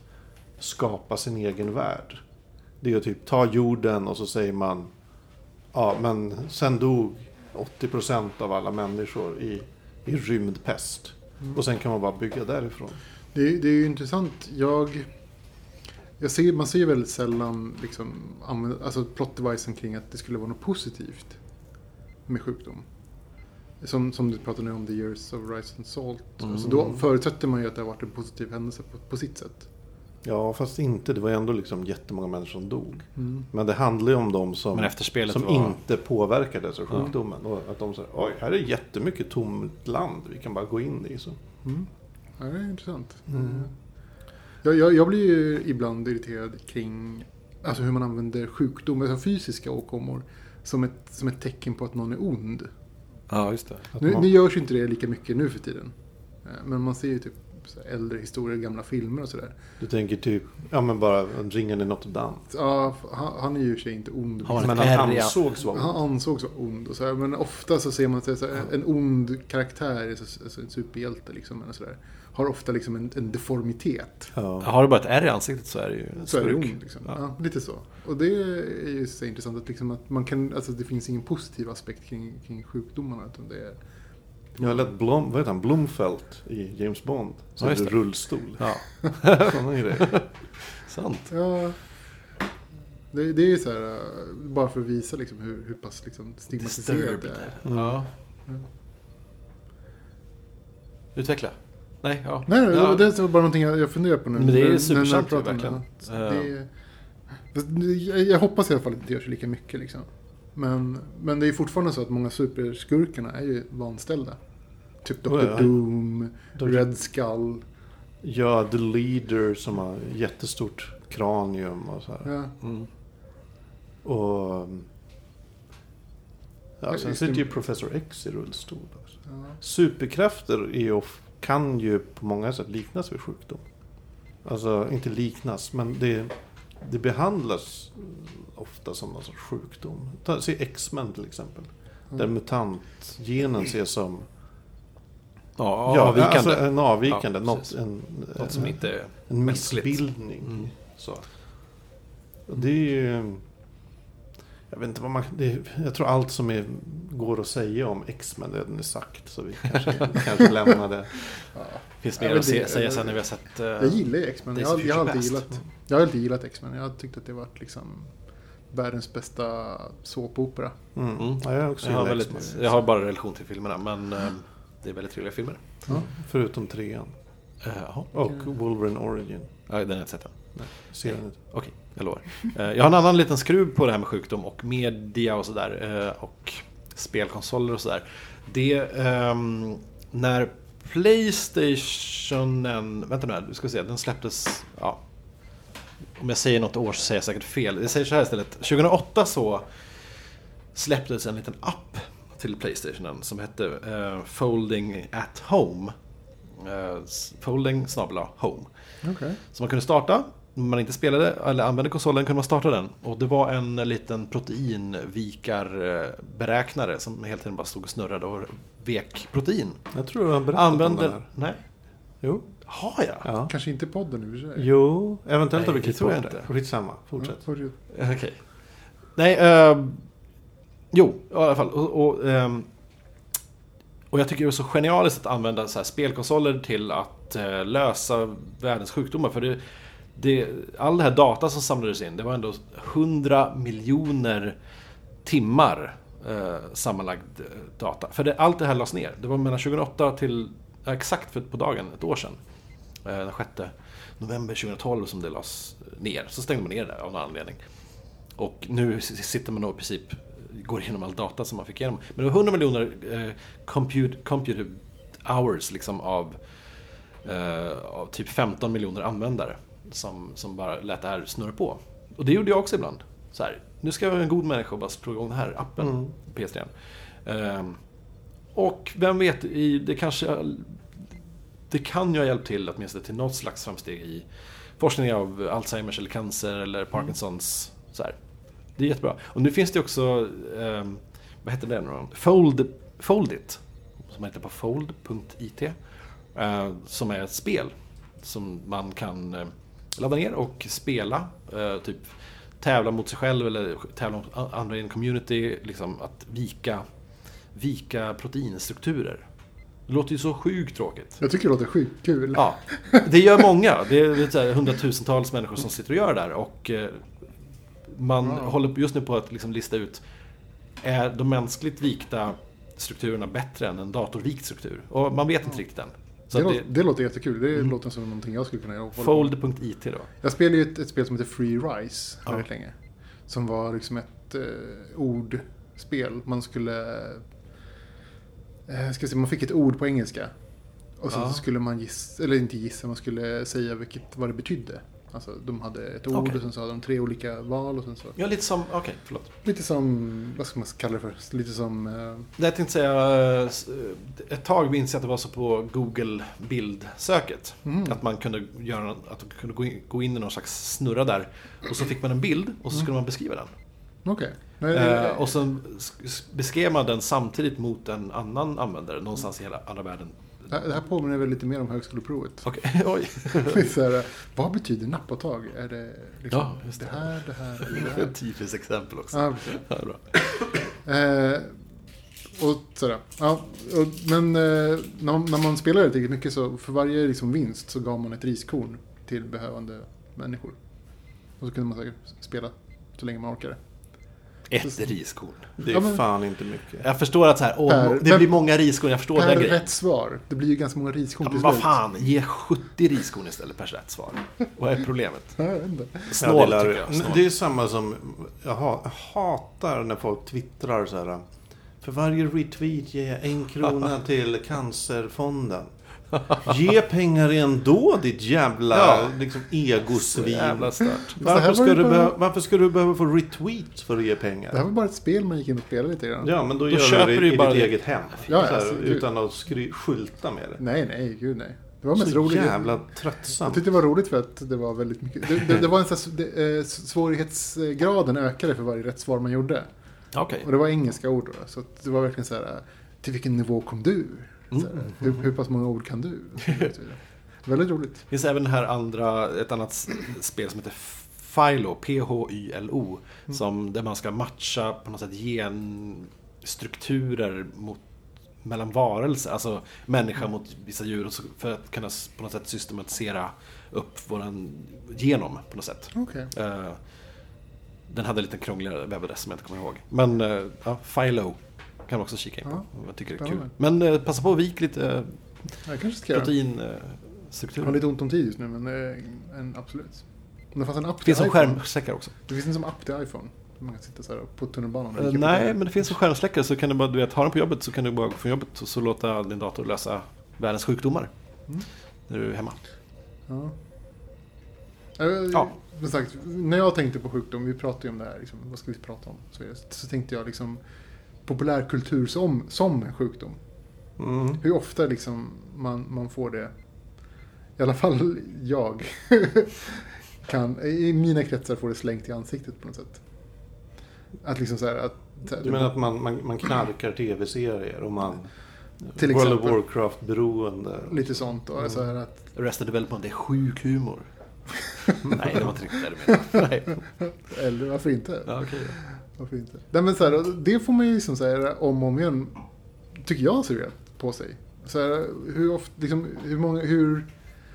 skapa sin egen värld. Det är att typ ta jorden och så säger man Ja, men sen dog 80% av alla människor i, i rymdpest. Och sen kan man bara bygga därifrån. Det, det är ju intressant. Jag, jag ser, man ser ju väldigt sällan liksom, alltså plot-devicen kring att det skulle vara något positivt med sjukdom. Som, som du pratade nu om, The Years of Rise and Salt. Mm. Alltså då förutsätter man ju att det har varit en positiv händelse på, på sitt sätt. Ja, fast inte. Det var ändå liksom jättemånga människor som dog. Mm. Men det handlar ju om de som, som var... inte påverkades av sjukdomen. Och att de säger, oj, här är jättemycket tomt land. Vi kan bara gå in i. Så. Mm. Ja, det är intressant. Jag, jag, jag blir ju ibland irriterad kring alltså hur man använder sjukdom, alltså fysiska åkommor, som ett, som ett tecken på att någon är ond. Ja, just det. Att Nu, man- nu görs ju inte det lika mycket nu för tiden. Eh, Men man ser ju typ äldre historier, gamla filmer och sådär. Du tänker typ, ja men bara ringen i Notre Dame. Ja, han, han är ju i och för sig inte ond. Har man Men han ansågs vara Han ansågs vara ond. Och så här, men ofta så ser man att så här, en ond karaktär, så- alltså en superhjälte liksom, eller så där, har ofta liksom en, en deformitet. Ja. Har du bara ett R i ansiktet så är det ju en Så är det ond. Liksom. Ja. Ja. lite så. Och det är ju så intressant att, liksom att man kan, alltså det finns ingen positiv aspekt kring, kring sjukdomarna. Utan det är, Jag har lätt Blom, vad heter han, Blomfelt i James Bond. Så Ja, rullstol. Ja, <laughs> Sådana grejer. <laughs> sant. ja, det, det är ju så här, äh, bara för att visa liksom hur, hur pass liksom stigmatiserat det är. Mm. Ja. Mm. Utveckla. Nej, ja. Nej, nej, ja. det är bara någonting jag jag funderar på nu. Men det är supersant ju, verkligen. det. Det är- jag, jag hoppas i alla fall att det inte görs lika mycket liksom. Men, men det är fortfarande så att många superskurkarna är ju vanställda. Typ Dr. Oh, ja. Doom, Dr. Red Skull. Ja, The Leader som har jättestort kranium och så här. Ja. Mm. Och... Ja, sen sitter det. ju Professor X i rullstol också. Ja. Superkrafter är ju, of- kan ju på många sätt liknas vid sjukdom. Alltså, inte liknas, men det, det behandlas ofta som någon sorts sjukdom. Ta, se X-Men till exempel. Där mutantgenen ses som Ja, ja, avvikande. Alltså en avvikande. Ja, något, en, Något som en, inte är en missbildning. Mm. Så. Och det är ju... Jag vet inte vad man... Det, jag tror allt som är, går att säga om X-Men redan är sagt. Så vi kanske, <laughs> kanske lämnar det. Ja. Finns Ja, mer men att se, det- säga sen när vi har sett... eh, Jag gillar ju X-Men. Jag, jag, har alltid gillat, jag har alltid gillat X-Men. Jag har tyckt att det varit liksom världens bästa såpopera. Mm. Mm. Ja, jag har också jag, har väldigt, jag har bara relation till filmerna, men eh, det är väldigt trevliga filmer. Ja. Förutom trean. Jaha, Och Wolverine Origin. ja, den har jag inte sett än. Ser den inte. Okej, jag lovar. Eh, Jag har en annan liten skruv på det här med sjukdom och media och sådär. eh, Och spelkonsoler och sådär. Det, ehm, när Playstationen, vänta nu här, du ska se, den släpptes, ja. Om jag säger något år så säger jag säkert fel. Jag säger så här istället. 2008 så släpptes en liten app till Playstationen som hette eh, Folding at Home. S- folding snabel Home. Okej. Så man kunde starta, man inte spelade eller använde konsolen kunde man starta den. Och det var en liten proteinvikarberäknare som hela tiden bara stod och snurrade och vek protein. Jag tror du har berättat om den Använde... här. Nej, Jo. har jag? Ja. Kanske inte podden i och för sig. Jo, eventuellt har vi det jag klippt bort det. Skitsamma, Ja, fortsätt. fortsätt. Okej. Nej, eh, jo, i alla fall. Och, och, ehm, och jag tycker det är så genialiskt att använda så här spelkonsoler till att eh, lösa världens sjukdomar. För det, det, all det här data som samlades in, det var ändå 100 miljoner timmar eh, sammanlagd eh, data. För det, allt det här lades ner. Det var mellan 2008 till, exakt för, på dagen, ett år sedan. Eh, den 6 november 2012 som det lades ner. Så stängde man ner det av någon anledning. Och nu sitter man då i princip går igenom all data som man fick igenom. Men det var 100 miljoner eh, compute, computer hours liksom av, eh, av typ 15 miljoner användare som, som bara lät det här snurra på. Och det gjorde jag också ibland. Så här, nu ska jag vara en god människa och bara slå igång den här appen, Mm. PS3. Ehm, och vem vet, i, det kanske det kan ju ha hjälpt till åtminstone till något slags framsteg i forskning av Alzheimers eller cancer eller Parkinsons. Så här. Det är jättebra. Och nu finns det också, ehm, vad heter det nu? Fold, Foldit, som heter på fold.it. Eh, som är ett spel som man kan eh, ladda ner och spela. Eh, typ tävla mot sig själv eller tävla mot andra i en community. Liksom att vika, vika proteinstrukturer. Det låter ju så sjukt tråkigt. Jag tycker det låter sjukt kul. Ja, det gör många. Det är här hundratusentals människor som sitter och gör det där. Och eh, man Wow. håller just nu på att liksom lista ut, är de mänskligt vikta strukturerna bättre än en datorvikt struktur? Och man vet inte riktigt än. Så det, att låter, det låter jättekul. Det Mm. låter som någonting jag skulle kunna göra. det, Fold.it då. Jag spelade ju ett, ett spel som heter Free Rise Ja. väldigt länge. Som var liksom ett eh, ordspel. Man skulle... Eh, ska se, man fick ett ord på engelska. Och sen Ja. så skulle man gissa, eller inte gissa, man skulle säga vilket, vad det betydde. Alltså de hade ett ord Okej. och sen så hade de tre olika val och sen så. Ja, lite som, okej, förlåt. Lite som, vad ska man kalla det för? Lite som, eh, Jag tänkte säga, eh, eh, ett tag minns jag att det var så på Google bildsöket. mhm. Att man kunde, göra, att man kunde gå in, gå in i någon slags snurra där. Och så fick man en bild och så skulle man beskriva den. okej. Nej, Eh, och sen s- s- beskrev man den samtidigt mot en annan användare någonstans i hela andra världen. Det här- det här påminner väl lite mer om högskoleprovet. Okej, <laughs> oj. så här, vad betyder nappåtag? Är det liksom Ja, just det det. här, det här, det <laughs> här? Ett typiskt exempel också. Ja. Ja, bra. Eh, och sådär. Ja, och, men eh, när, när man spelade tillräckligt mycket så för varje liksom, vinst så gav man ett riskorn till behövande människor. Och så kunde man säkert spela så länge man orkade. Ett riskorn. Det är Ja, men- fan inte mycket. Jag förstår att så här, åh, Per- det blir många riskorn, jag förstår Per den grejen. rätt svar. Det blir ju ganska många riskorn Ja, men vad fan, ge 70 riskorn istället per rätt svar. Vad är problemet? <laughs> Ja, lär- tycker jag. Snålt. det är samma som, jag hatar när folk twittrar så här. För varje retweet ger jag en krona <laughs> till Cancerfonden. Ge pengar ändå ditt jävla Ja. liksom, egosvin. jävla stört. Varför var ska, du bara- behöva, varför ska du behöva få retweets för att ge Det här pengar? var bara ett spel man gick in och spelade lite grann. Ja, men då, Då gör köper du det ju i bara ditt det. eget hem. Ja, så här, alltså, utan att skry, skylta med det. Nej, nej, gud nej. Det var mest Så roligt. jävla Jag tröttsamt. tyckte det var roligt för att det var väldigt mycket. Det, det, det var en sån här, det, eh, svårighetsgraden ökade för varje rätt svar man gjorde. Okej. Och det var engelska ord då. Så det var verkligen så här. Till vilken nivå kom du? Mm. hur, hur pass många ord kan du? <laughs> Väldigt roligt. Det finns även här andra, ett annat spel som heter Philo, P-H-Y-L-O. Mm. Som, där man ska matcha på något sätt genstrukturer mot, mellan varelser. Alltså människa mot vissa djur. För att kunna på något sätt systematisera upp våran genom på något sätt. Okej. Eh, den hade lite krångligare webbadress som jag inte kommer ihåg. Men uh, ja, Philo kan också kika in på. Ja, Jag tycker det är kul. Men eh, passa på att vik lite uh, göra. Jag proteinstrukturer. har lite ont om tid just nu, men eh, en, absolut. Om det fanns en app Det till finns som iPhone. skärmsläckare också. Det finns en som app till iPhone. Man kan sitta så här på tunnelbanan. och Eh, på nej, det. men det finns en skärmsläckare så kan du bara, du vet, ha den på jobbet så kan du bara gå från jobbet och så låta din dator lösa världens sjukdomar. Mm. När du är hemma. Ja. Eh, Ja. Som sagt, när jag tänkte på sjukdom, vi pratade ju om det här, liksom, vad ska vi prata om? Så, så tänkte jag liksom populärkultur som, som en sjukdom. Mm. Hur ofta liksom man, man får det, i alla fall jag, <laughs> kan, i mina kretsar får det slängt i ansiktet på något sätt. Att liksom så här, att... så här, Du menar att man, man, man knarkar tv-serier och man... Till World of exempel. Warcraft-beroende. Lite sånt då. Mm. Så här att, Arrested Development, det är sjuk humor. <laughs> Nej, det var inte riktigt det du menade. Nej. <laughs> eller varför inte? Ja, okej. Varför inte? Nej, men så här, det får man ju liksom så här, om och om igen, tycker jag, serverat på sig. Så här, hur, ofta, liksom, hur, många, hur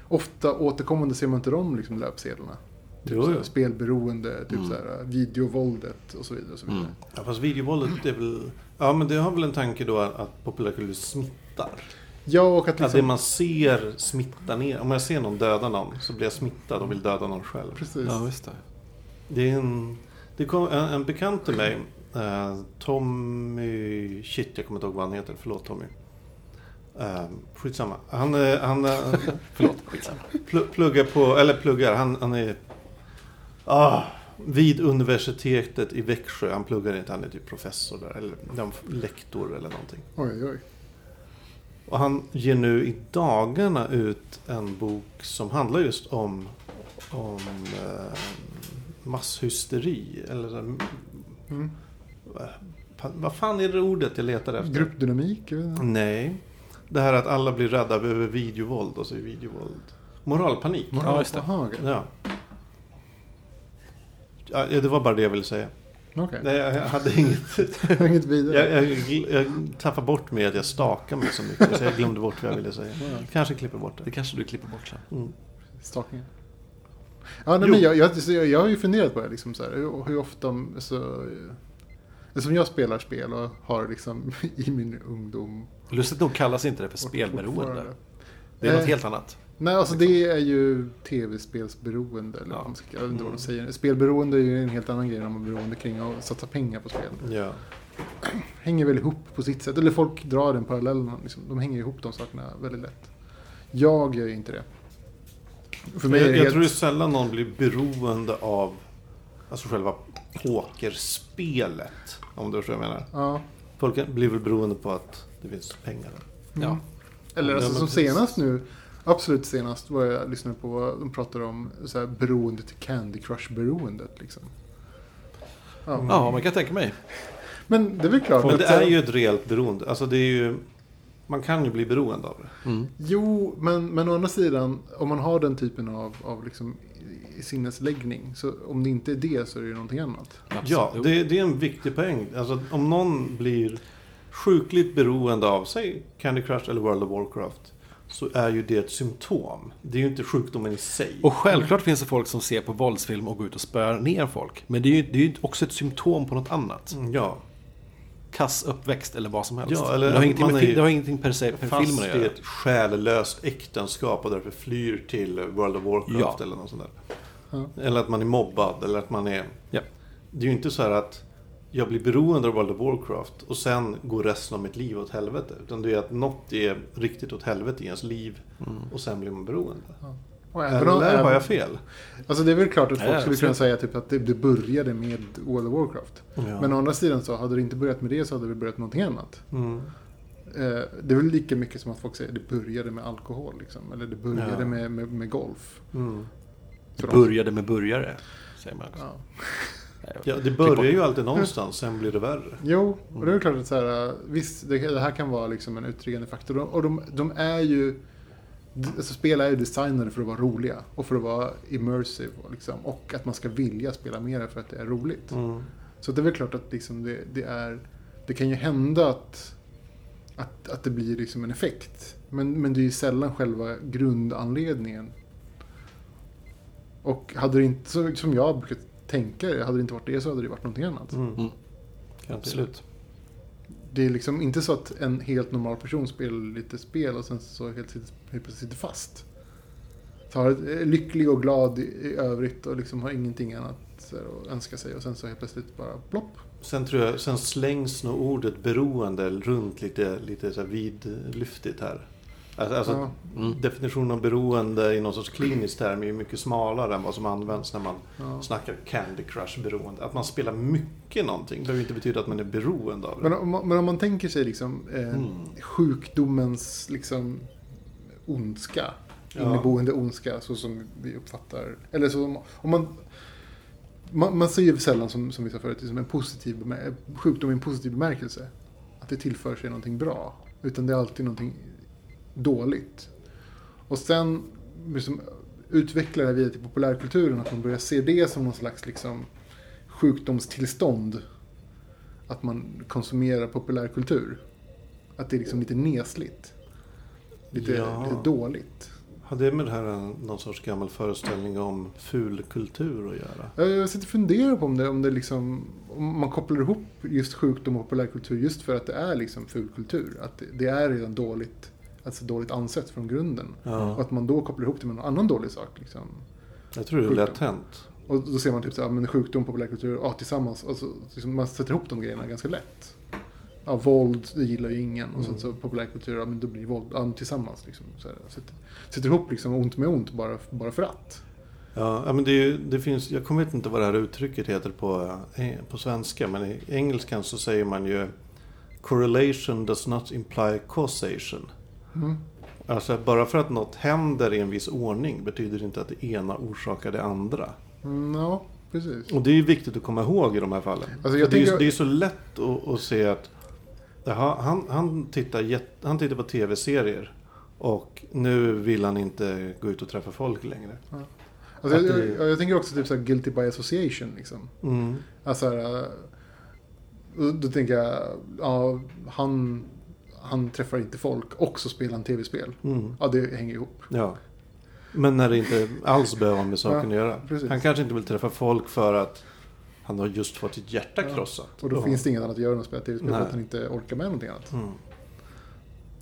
ofta återkommande ser man inte de liksom, löpsedlarna? Typ Jo, så jo. här, spelberoende, typ Mm. så här, videovåldet och så vidare. Och så vidare. Mm. Ja, fast videovåldet är väl... Ja, men det har väl en tanke då att, populärkultur smittar. Ja, och att Att det liksom... man ser smittar ner. Om jag ser någon döda någon så blir jag smittad och vill döda någon själv. Precis. Ja, visst det. Det är en... Det kom, en, en bekant till mig, eh, Tommy... Shit, jag kommer inte ihåg vad han heter. Förlåt Tommy. Eh, skitsamma. Han, eh, han eh, <laughs> Förlåt, skitsamma. pl, pluggar på... Eller pluggar. Han, han är... Ah, vid universitetet i Växjö. Han pluggar inte. Han är typ professor där. Eller lektor eller någonting. Oj, oj. Och han ger nu i dagarna ut en bok som handlar just om, om eh, masshysteri. Eller Mm. vad fan är det ordet jag letar efter? Gruppdynamik? Nej. Det här att alla blir rädda över videovåld och så är videovåld. Moralpanik. Ja. Aha, okej. Ja. ja. Det var bara det jag ville säga. Okej. Nej, jag hade inget. <laughs> Inget vidare. Jag, jag, jag tappade bort mig att jag stakar mig så mycket så jag glömde bort vad jag ville säga. Ja. Kanske klipper bort Det det. kanske du klipper bort sen. Mm. Stakningen. Ja, nej, men jag, jag, jag, har ju funderat på det, liksom, så här, hur, hur ofta... Så, eh, som jag spelar spel och har liksom <laughs> i min ungdom... Lustigt nog kallas inte det för spelberoende. Det är något Eh, helt annat. Nej, alltså det är ju tv-spelsberoende. Eller Ja. jag vet inte vad de Mm. säger. Spelberoende är ju en helt annan grej än man är beroende kring att satsa pengar på spel. Ja. <clears throat> Hänger väl ihop på sitt sätt. Eller folk drar den parallellen. Liksom, de hänger ihop de sakerna väldigt lätt. Jag gör ju inte det. För mig Jag, jag helt... tror det är sällan någon blir beroende av alltså själva pokerspelet. Om du förstår vad jag menar. Ja. Folk blir väl beroende på att det finns pengar. där. Ja. Eller alltså som precis. senast nu, absolut senast var jag lyssnade på vad de pratade om så här, beroende till Candy Crush-beroendet. Liksom. Ja. ja, man kan tänka mig. Men det är väl klart Men det är ju ett reellt beroende. Alltså det är ju... Man kan ju bli beroende av det. Mm. Jo, men, men å andra sidan, om man har den typen av, av liksom sinnesläggning, så om det inte är det så är det ju någonting annat. Ja, Absolut. det, det är en viktig poäng. Alltså om någon blir sjukligt beroende av, säg Candy Crush eller World of Warcraft. Så är ju det ett symptom. Det är ju inte sjukdomen i sig. Och självklart finns det folk som ser på våldsfilm och går ut och spöar ner folk. Men det är ju, det är ju också ett symptom på något annat. Mm, Ja, Kass uppväxt eller vad som helst. Ja, eller det, har ingenting man med, det har ingenting per se med fast filmen att i göra. ett själlöst äktenskap och därför flyr till World of Warcraft Ja. eller något sånt där. Ja. Eller att man är mobbad eller att man är... Ja. Det är ju inte så här att jag blir beroende av World of Warcraft och sen går resten av mitt liv åt helvete. Utan det är att något är riktigt åt helvete i ens liv Mm. och sen blir man beroende. Och även om- Eller har jag fel? Alltså det är väl klart att folk Ja, skulle kunna säga typ att det, det började med World of Warcraft. Ja. Men å andra sidan så hade det inte börjat med det så hade det börjat med någonting annat. Mm. Eh, det är väl lika mycket som att folk säger det började med alkohol. Liksom. Eller det började Ja. med, med, med golf. Mm. Det började med burgare, säger man också. Ja. Det börjar ju alltid någonstans, sen blir det värre. Jo, och det är väl klart att så här, visst, det, det här kan vara liksom en utryggande faktor. Och de, de är ju, alltså spel är ju designade för att vara roliga och för att vara immersive. Och, liksom, och att man ska vilja spela mer för att det är roligt. Mm. Så det är väl klart att liksom det, det är, det kan ju hända att, att, att det blir liksom en effekt. Men, men det är ju sällan själva grundanledningen. Och hade det inte, som jag brukar tänka, hade det inte varit det så hade det varit någonting annat. Mm. Mm. Absolut. Det är liksom inte så att en helt normal person spelar lite spel och sen så helt, helt plötsligt sitter fast. Tar, är lycklig och glad i, i övrigt och liksom har ingenting annat här, att önska sig och sen så helt plötsligt bara plopp. Sen tror jag, sen slängs nog ordet beroende runt lite, lite så här vidlyftigt här. Alltså, alltså Ja. Mm. definitionen av beroende i någon sorts klinisk term är ju mycket smalare än vad som används när man Ja. snackar Candy Crush-beroende. Att man spelar mycket någonting behöver inte betyda att man är beroende av det. Men, om, man- men om man tänker sig liksom eh, Mm. sjukdomens liksom ondska. Ja. Inneboende ondska så som vi uppfattar. Eller så om, om man, man, man ser ju sällan som, som vi sa förut, liksom en positiv sjukdom i en positiv bemärkelse. Att det tillför sig någonting bra. Utan det är alltid någonting dåligt. Och sen liksom, utvecklar det vidare till populärkulturen. Att man börjar se det som någon slags liksom, sjukdomstillstånd. Att man konsumerar populärkultur. Att det är liksom lite nesligt. Lite, Ja. lite dåligt. Har det med det här en- någon sorts gammal föreställning om fulkultur att göra? Jag sitter och funderar på om det, om det liksom, om man kopplar ihop just sjukdom och populärkultur just för att det är liksom fulkultur. Att det, det är redan dåligt, alltså dåligt ansett från grunden. Och Ja, att man då kopplar ihop det med någon annan dålig sak. Liksom. jag tror det är lätt hänt. Och då ser man typ så här, men sjukdom, populärkultur, ja tillsammans. Och så, liksom, man sätter ihop de grejerna ganska lätt. Ja, våld, det gillar ju ingen. Och Mm. så populärkultur, ja men då blir våld, ja, tillsammans liksom. Så här, sätter, sätter ihop liksom ont med ont bara, bara för att. Ja, men det, ju- det finns, jag kommer inte vad det här uttrycket heter på, eh, på svenska, men i engelskan så säger man ju Correlation does not imply causation. Mm. Alltså bara för att något händer i en viss ordning betyder det inte att det ena orsakar det andra. Mm, ja, precis. Och det är ju viktigt att komma ihåg i de här fallen. Alltså, det, är, tänker- det är så lätt att, att se att jaha, han, han, tittar jätt, han tittar på tv-serier och nu vill han inte gå ut och träffa folk längre. Alltså, Att jag, det- jag, jag tänker också typ så här guilty by association. Liksom. Mm. Alltså, äh, då tänker jag, ja, han, han träffar inte folk och så spelar han tv-spel. Mm. Ja, det hänger ihop. Ja. Men när det inte alls behöver med saken att göra. precis. Han kanske inte vill träffa folk för att han har just fått sitt hjärta Ja. krossat. Och då Ja. finns det inget annat att göra än att spela tv-spel för att han inte orkar med någonting annat. Mm.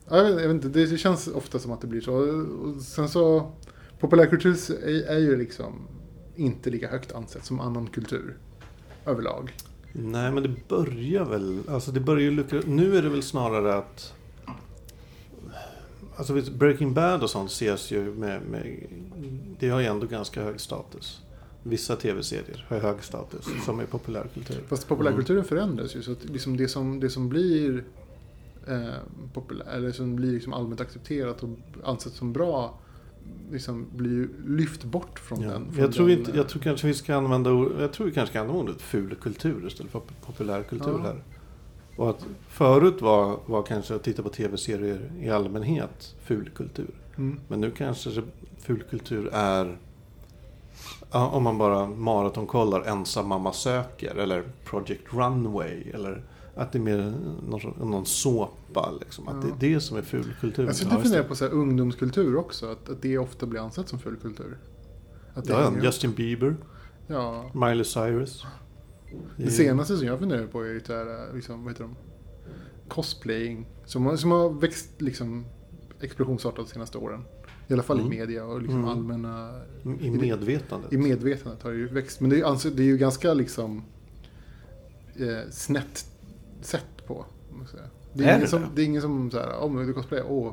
Ja, jag, vet, jag vet inte, det känns ofta som att det blir så. Och sen så, populärkultur är, är ju liksom inte lika högt ansett som annan kultur. Överlag. Nej, men det börjar väl... Alltså det börjar ju luckra Nu är det väl snarare att... alltså Breaking Bad och sånt ses ju med, med, det har ju ändå ganska hög status. Vissa tv-serier har hög status som är populärkultur. Fast populärkulturen förändras ju. Så att liksom det, som, det som blir eh, populär, eller som blir liksom allmänt accepterat och ansett som bra liksom blir ju lyft bort från Ja. den. Från Jag, tror den, inte, jag tror kanske vi ska använda jag tror vi kanske ska använda ordet ful kultur istället för populärkultur Ja. här. Och att förut var, var kanske att titta på tv-serier i allmänhet ful kultur. Mm. Men nu kanske det- ful kultur är om man bara maratonkollar Ensam mamma söker eller Project Runway eller att det är mer någon, någon såpa liksom. Att Ja. det är det som är ful kultur. Jag sitter Ja, och funderar på så här ungdomskultur också. Att, att det ofta blir ansett som full kultur. Att det Ja, ihop. Justin Bieber, ja, Miley Cyrus. Det det senaste som jag funderar på är ju här, liksom, vad heter de? Cosplaying. Som, har- som har växt liksom explosionsartat de senaste åren. I alla fall Mm. i media och liksom Mm. allmänna... I medvetandet. I medvetandet har det ju växt. Men det är, alltså, det är ju ganska liksom eh, snett sätt på. Det är, Är ingen det som, det? det är ingen som så här, om du cosplayar, åh,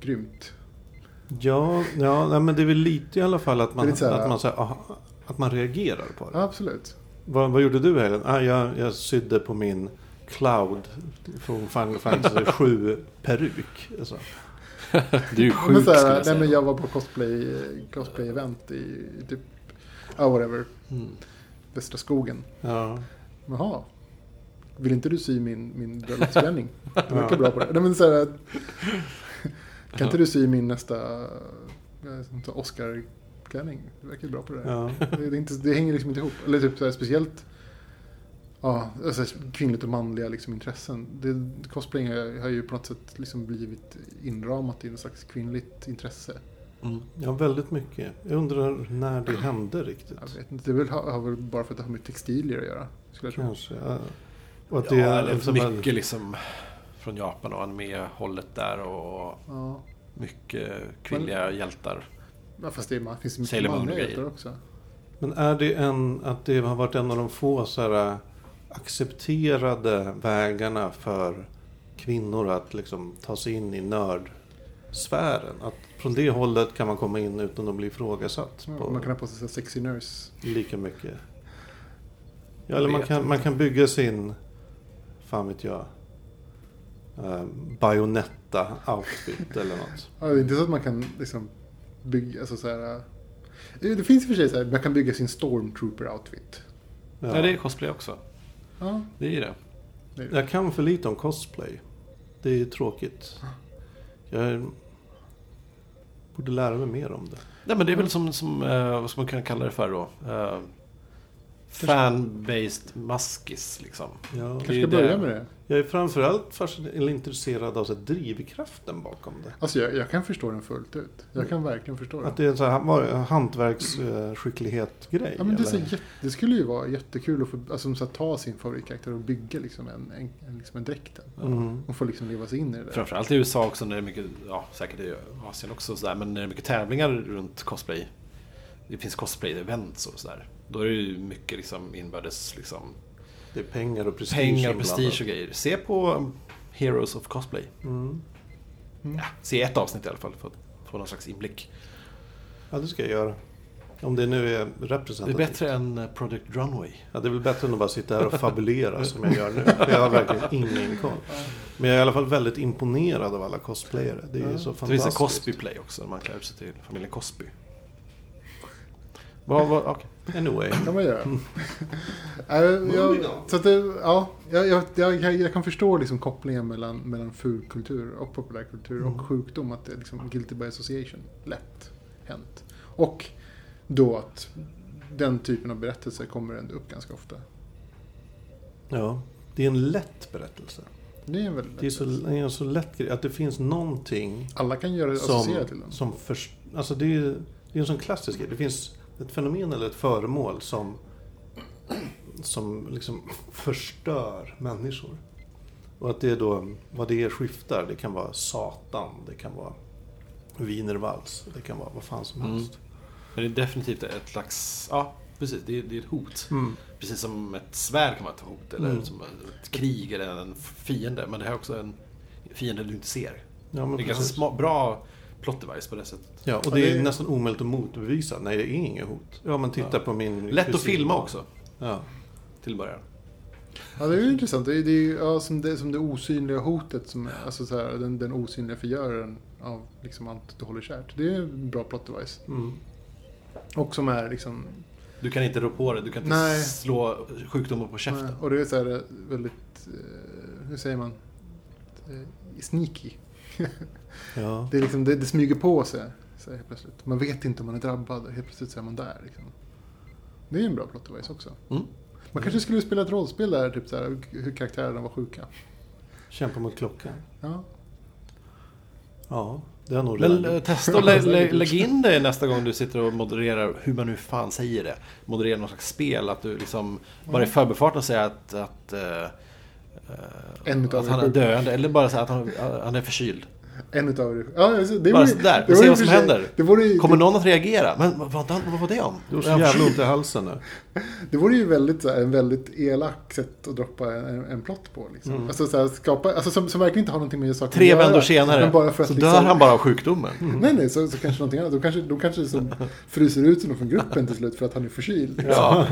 grymt. Ja, ja nej, men det är väl lite i alla fall att man, här- att man, så här, aha, att man reagerar på det. Ja, absolut. Vad, vad gjorde du Helen? Ah, jag, jag sydde på min Cloud från Final Fantasy <laughs> 7 peruk. Alltså. Du är ju Men sjuk så här, skulle jag nej, säga. men jag var på cosplay, cosplay-event i typ, ja whatever, Mm. Västra skogen. Ja. Jaha. Vill inte du sy min, min bröllopsklänning? Du <laughs> verkar bra på det. Nej, men så här, kan inte du sy min nästa Oscar-klänning? Du verkar bra på det. Ja. Det, inte, det hänger liksom inte ihop. Eller typ så här, speciellt ja, alltså kvinnligt och manliga liksom, intressen. Det, cosplaying har, har ju på något sätt liksom blivit inramat i något slags kvinnligt intresse. Mm. ja, väldigt mycket. Jag undrar när det hände riktigt. Jag vet inte, det har väl bara för att det har med textilier att göra. Skulle jag tro. Kanske. Ja. Och att det Ja, är eller liksom mycket liksom från Japan och anime-hållet där och Ja. mycket kvinnliga hjältar. Ja, fast det är, man finns mycket Sailor manliga hjältar också. Men är det en, att det har varit en av de få så här, accepterade vägarna för kvinnor att liksom ta sig in i nördsfären? Att från det hållet kan man komma in utan att bli ifrågasatt Ja, på Man kan ha på sig sexy nurse. lika mycket. Ja, eller man kan, man kan bygga sin, fan vet jag, eh, Bayonetta-outfit eller något. Ja, det är inte så att man kan liksom bygga, alltså så här. eh, Det finns i och för sig så här, man kan bygga sin stormtrooper-outfit. Ja. Ja. det är cosplay också. Ja, Det är det. det är, Jag kan för lite om cosplay. Det är tråkigt. Jag borde lära mig mer om det. Nej men det är väl som, som eh, vad ska man kunna kalla det för då? Uh, Fan-based maskis liksom. Ja. Kanske ska börja med det. Jag är framförallt intresserad av så här, drivkraften bakom det. Alltså jag, jag kan förstå den fullt ut. Jag kan verkligen förstå den. Att det är en sån här hantverksskicklighet-grej. Ja, men det, så det skulle ju vara jättekul att få, alltså, så att ta sin favoritkaraktär och bygga liksom en, en, en, liksom en dräkten. Mm. Och få liksom leva sig in i det där. Framförallt i USA också när det är mycket, ja säkert i Asien också sådär, men när det är mycket tävlingar runt cosplay. Det finns cosplay-events och sådär. Då är det ju mycket liksom inbördes liksom Det är pengar och prestige pengar och prestige och grejer. Se på um, Heroes of Cosplay. Mm. Ja, se ett avsnitt i alla fall för att få någon slags inblick. Ja, det ska jag göra. Om det nu är Det är representativt. bättre än eh, Project Runway. Ja, det är väl bättre än att bara sitta här och fabulera som jag gör nu. Jag har verkligen ingen koll. Men jag är i alla fall väldigt imponerad av alla cosplayare. Det är Ja. så Det finns en fantastiskt. Cosby-play också, man klär ut sig till familjen Cosby. Vad, vad, okej. Anyway. kan man göra. <laughs> Jag, så att det, ja, jag, jag, jag, jag kan förstå liksom kopplingen mellan, mellan fulkultur och populärkultur Mm. och sjukdom. Att det är liksom guilty by association. Lätt hänt. Och då att den typen av berättelser kommer ändå upp ganska ofta. Ja, det är en lätt berättelse. Det är en väldigt Det är, så, det är en så lätt grej. Att det finns någonting Alla kan göra som, till den. som först, Alltså det är, det är en sån klassisk grej. Det finns ett fenomen eller ett föremål som, som liksom förstör människor. Och att det är då, vad det är skiftar. Det kan vara Satan, det kan vara Wienervals, det kan vara vad fan som Mm. helst. Men det är definitivt ett slags, ja precis, det är, det är ett hot. Mm. Precis som ett svärd kan vara ett hot, eller Mm. som ett krig eller en fiende. Men det här är också en fiende du inte ser. Ja, Det är ganska precis. sma- bra plot device på det sättet. Ja, och Ja, det är det- nästan omöjligt att motbevisa. Nej, det är inget hot. Ja, men titta Ja. på min Lätt att kusin. filma också, Ja. till början. Ja, det är ju intressant. Det är, det är ju ja, som, det, som det osynliga hotet, som, alltså så här, den, den osynliga förgöraren av liksom allt du håller kärt. Det är en bra plot device. Mm. Och som är liksom... Du kan inte rå på det, du kan inte Nej. slå sjukdomar på käften. Nej, Och det är så här väldigt, eh, hur säger man? Eh, Sneaky. <laughs> Ja. Det, är liksom, det, det smyger på sig så helt plötsligt. Man vet inte om man är drabbad och helt plötsligt så är man där. Liksom. Det är en bra plot device också. Mm. Man kanske skulle spela ett rollspel där, typ så här, hur karaktärerna var sjuka. Kämpa mot klockan. Ja. Ja, det har nog Men redan eh, gjort. testa att lä- <laughs> lä- lägga in det nästa gång du sitter och modererar, hur man nu fan säger det. Modererar något slags spel, att du liksom bara i förbifarten säger att, att, eh, eh, utav att han är döende, eller bara säga att han, han är förkyld. En utav er. Ja, alltså, det Bara sådär, det se vad som sig- händer. Det vore, ju- Kommer någon att reagera? Men vad, vad, vad var det om? Du har så jävla ont i halsen nu. <laughs> Det vore ju väldigt, så här, en väldigt elak sätt att droppa en, en plott på. Liksom. Mm. Alltså, så här, skapa, alltså som, som verkligen inte har någonting med saken Tre att göra. vändor senare Men bara för att så liksom, dör han bara av sjukdomen. <laughs> Nej, nej, så, så kanske någonting annat. Då kanske, då kanske det som <laughs> fryser ut honom från gruppen till slut för att han är förkyld. Ja.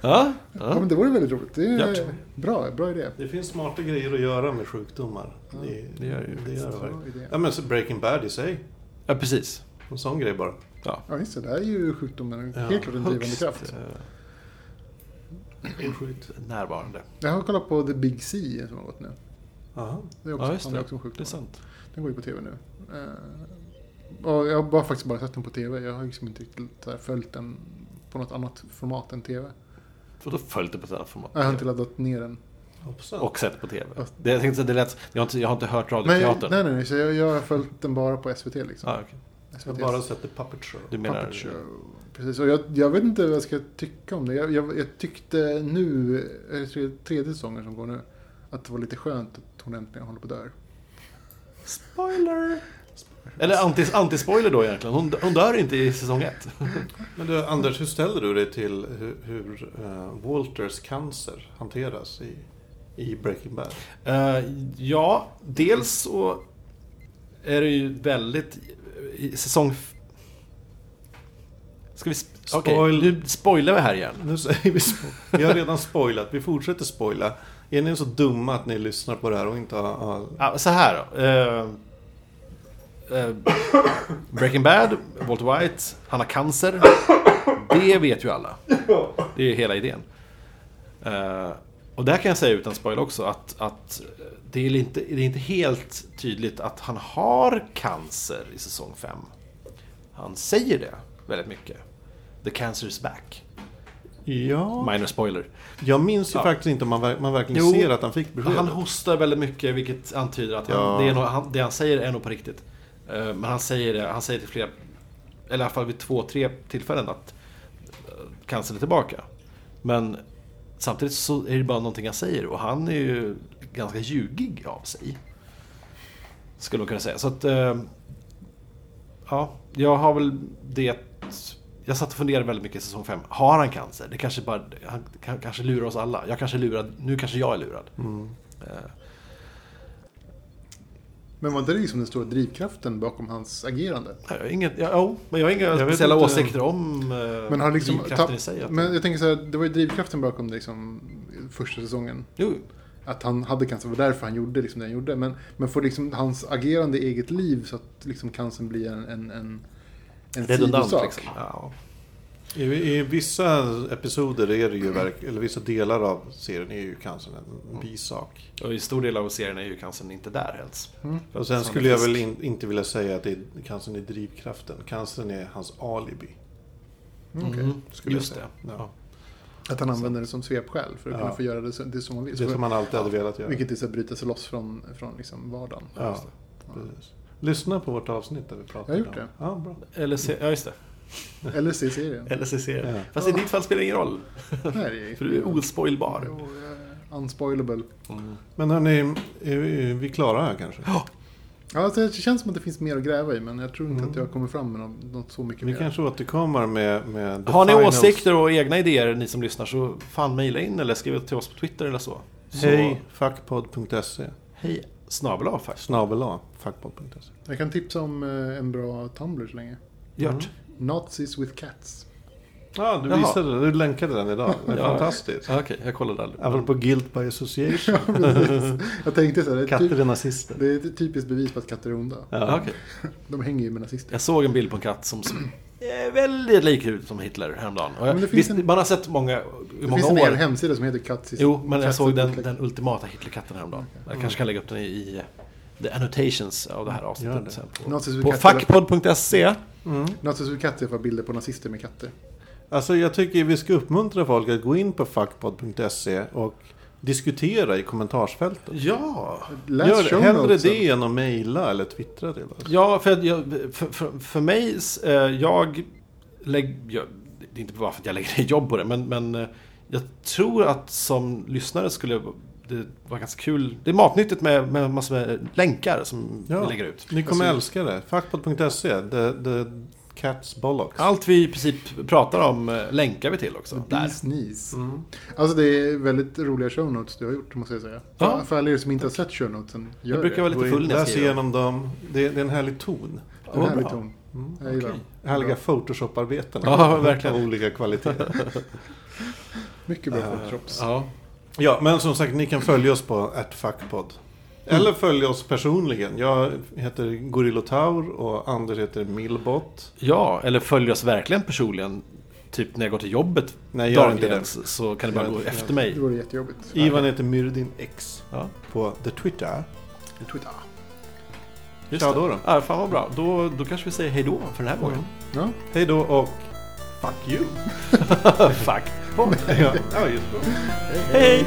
Ja. Ja, ja. men det vore väldigt roligt. Det är Gjort. bra, bra idé. Det finns smarta grejer att göra med sjukdomar. Ja, det, det gör ju det. Gör det. Ja, men så Breaking Bad i sig. ja, precis. En sån grej bara. Ja. Ja, just det. Det här är ju sjukdomen. Ja, Helt klart en drivande kraft. eh, Sjukt närvarande. Jag har kollat på The Big C som har gått nu. Aha. Det är också, Ja, just det. också om sjukdomar. Intressant. Den går ju på tv nu. Eh, och jag har bara, faktiskt bara sett den på tv. Jag har liksom inte riktigt här följt den på något annat format än tv. För då följt det på format. Jag har inte laddat ner den. Hoppsan. Och sett på TV. Det, jag tänkte det lät, jag, har inte, jag har inte hört radioteatern. nej, nej, nej. Så jag, jag har följt den bara på SVT liksom. Ah, okej. Jag har bara sett The Puppet Show. Du menar... Puppet Show. Precis, och jag, jag vet inte vad jag ska tycka om det. Jag, jag, jag tyckte nu, är det tredje, tredje säsongen som går nu, att det var lite skönt att hon äntligen håller på att dö. Spoiler! Eller anti- anti-spoiler då egentligen. Hon, hon dör inte i säsong ett. <laughs> Men du, Anders, hur ställer du dig till hur, hur eh, Walters cancer hanteras i, i Breaking Bad? Eh, ja, dels så är det ju väldigt... I säsong... Ska vi... sp- Okej, Spoil- nu spoilar vi här igen. Nu säger vi spo- Vi har redan spoilat, vi fortsätter spoila. Är ni så dumma att ni lyssnar på det här och inte har... har... Ja, så här då. Eh, Breaking Bad, Walter White, han har cancer. Det vet ju alla. Det är hela idén. Eh, och där kan jag säga utan spoil också att, att det, är inte, det är inte helt tydligt att han har cancer i säsong 5. Han säger det väldigt mycket. The cancer is back. Ja, Minor spoiler. jag minns ju Ja. faktiskt inte om man, man verkligen Jo, ser att han fick besked. Han hostar väldigt mycket vilket antyder att han, Ja. det, är nog, han, det han säger är nog på riktigt. Eh, Men han säger det, han säger till flera, eller i alla fall vid två, tre tillfällen att eh, cancern är tillbaka. Men samtidigt så är det bara någonting han säger och han är ju ganska ljugig av sig. Skulle man kunna säga. Så att, eh, ja, jag har väl det jag satt och funderade väldigt mycket i säsong 5. Har han cancer? Det kanske bara, han kan- kanske lurar oss alla. Jag kanske är lurad, nu kanske jag är lurad. Mm. Men var det liksom den stora drivkraften bakom hans agerande? Jag har inget, ja, jo, men jag har inga Jag speciella inte. åsikter om eh, Men har liksom, drivkraften ta, i sig. Att, men jag tänker så här, det var ju drivkraften bakom liksom, första säsongen. jo, Att han hade cancer, det var därför han gjorde liksom det han gjorde. Men, men får liksom hans agerande i eget liv så att liksom cancern blir en, en, en, en redundant sidosak. liksom. Ja. I, I vissa episoder är det ju verk, eller vissa delar av serien är ju cancern en bisak. Och i stor del av serien är ju cancern inte där ens. Mm. Och sen skulle jag väl in, inte vilja säga att det är, cancern är drivkraften. Cancern är hans alibi. Mm, okej. Mm, skulle just det. säga. Ja. Ja. Att han använder det som svepskäl för att Ja. kunna få göra det, det som man vill. Det som han alltid hade velat göra. Vilket är så att bryta sig loss från, från liksom vardagen. Ja, precis. Lyssna på vårt avsnitt där vi pratar Jag har gjort om- Ja, bra. Eller se, ja, just det. <laughs> Eller se serien. Eller se serien. Ja. Fast i ditt fall spelar det ingen roll. <laughs> Nej, det är För du är ospoilbar. Jo, eh, Unspoilable. Mm. Men hörni, är vi, är vi klara här kanske? Ja, Ja, alltså, det känns som att det finns mer att gräva i, men jag tror inte Mm. att jag kommer fram med något, något så mycket Vi mer. kanske återkommer med, med the Har ni finals. åsikter och egna idéer, ni som lyssnar, så fan mejla in eller skriv till oss på Twitter eller så. så Hej, fuckpod.se. Hej snabel faktiskt. Snabel A, fuckpod.se. Jag kan tipsa om eh, en bra Tumblr så länge. Gjort. Nazis with cats. Ja, du Jaha. visade det. Du länkade den idag. Det är Ja. fantastiskt. Okej, jag kollade aldrig. Apropå guilt by association. <laughs> Ja. Jag tänkte så här, det är, Katter typ, är nazister. det är ett typiskt bevis på att katter är onda. Ja, okej. <laughs> De hänger ju med nazister. Jag såg en bild på en katt som är väldigt lik ut som Hitler häromdagen. Jag, Men det finns visst, en- man har sett många, i Det många finns en år. hel hemsida som heter Cats is- Jo, men jag såg den, den ultimata Hitlerkatten häromdagen. Jag Mm. kanske kan lägga upp den i, i the annotations av det här avsnittet det. På, på fackpodd.se. Mm. Nazis with cats är för bilder på nazister med katter. Alltså jag tycker vi ska uppmuntra folk att gå in på fuckpod.se och diskutera i kommentarsfältet. Ja! Läs Gör hellre det än att mejla eller twittra till oss. Ja, för, jag, för, för, för mig, eh, jag lägger... Jag, det är inte bara för att jag lägger ner jobb på det, men, men eh, jag tror att som lyssnare skulle det vara ganska kul. Det är matnyttigt med, med massor med länkar som Ja. vi lägger ut. Ni kommer Alltså- älska det. Fuckpod.se, the, the cat's bollocks. Allt vi i princip pratar om eh, länkar vi till också. Bees knees. Mm. Alltså det är väldigt roliga show notes du har gjort måste jag säga. Ja. För, alla er som inte har sett show notesen, gör Jag brukar det. vara lite full när jag skriver. igenom dem. Det, det är en härlig ton. En härlig bra. ton. Mm. Jag gillar Okej. den. Härliga. Photoshop-arbeten. Ja, verkligen. Av olika kvaliteter. <laughs> Mycket bra Eh, photoshops. Ja. Ja, men som sagt, ni kan följa oss på atfuckpod. Eller följa oss personligen. Jag heter Gorillotaur och Anders heter Milbot. ja, eller följ oss verkligen personligen. Typ när jag går till jobbet Nej, gör inte det. så- kan ni bara gå inte det. efter mig. Det vore jättejobbigt. Ivan heter Myrdin X Ja, på the Twitter. Twitter. just Tja det. då då. Ja, fan vad bra. Då, då kanske vi säger hej då för den här gången. Ja. Hej då och fuck you. <laughs> <laughs> Fuck. ja, ja, just det. Hej!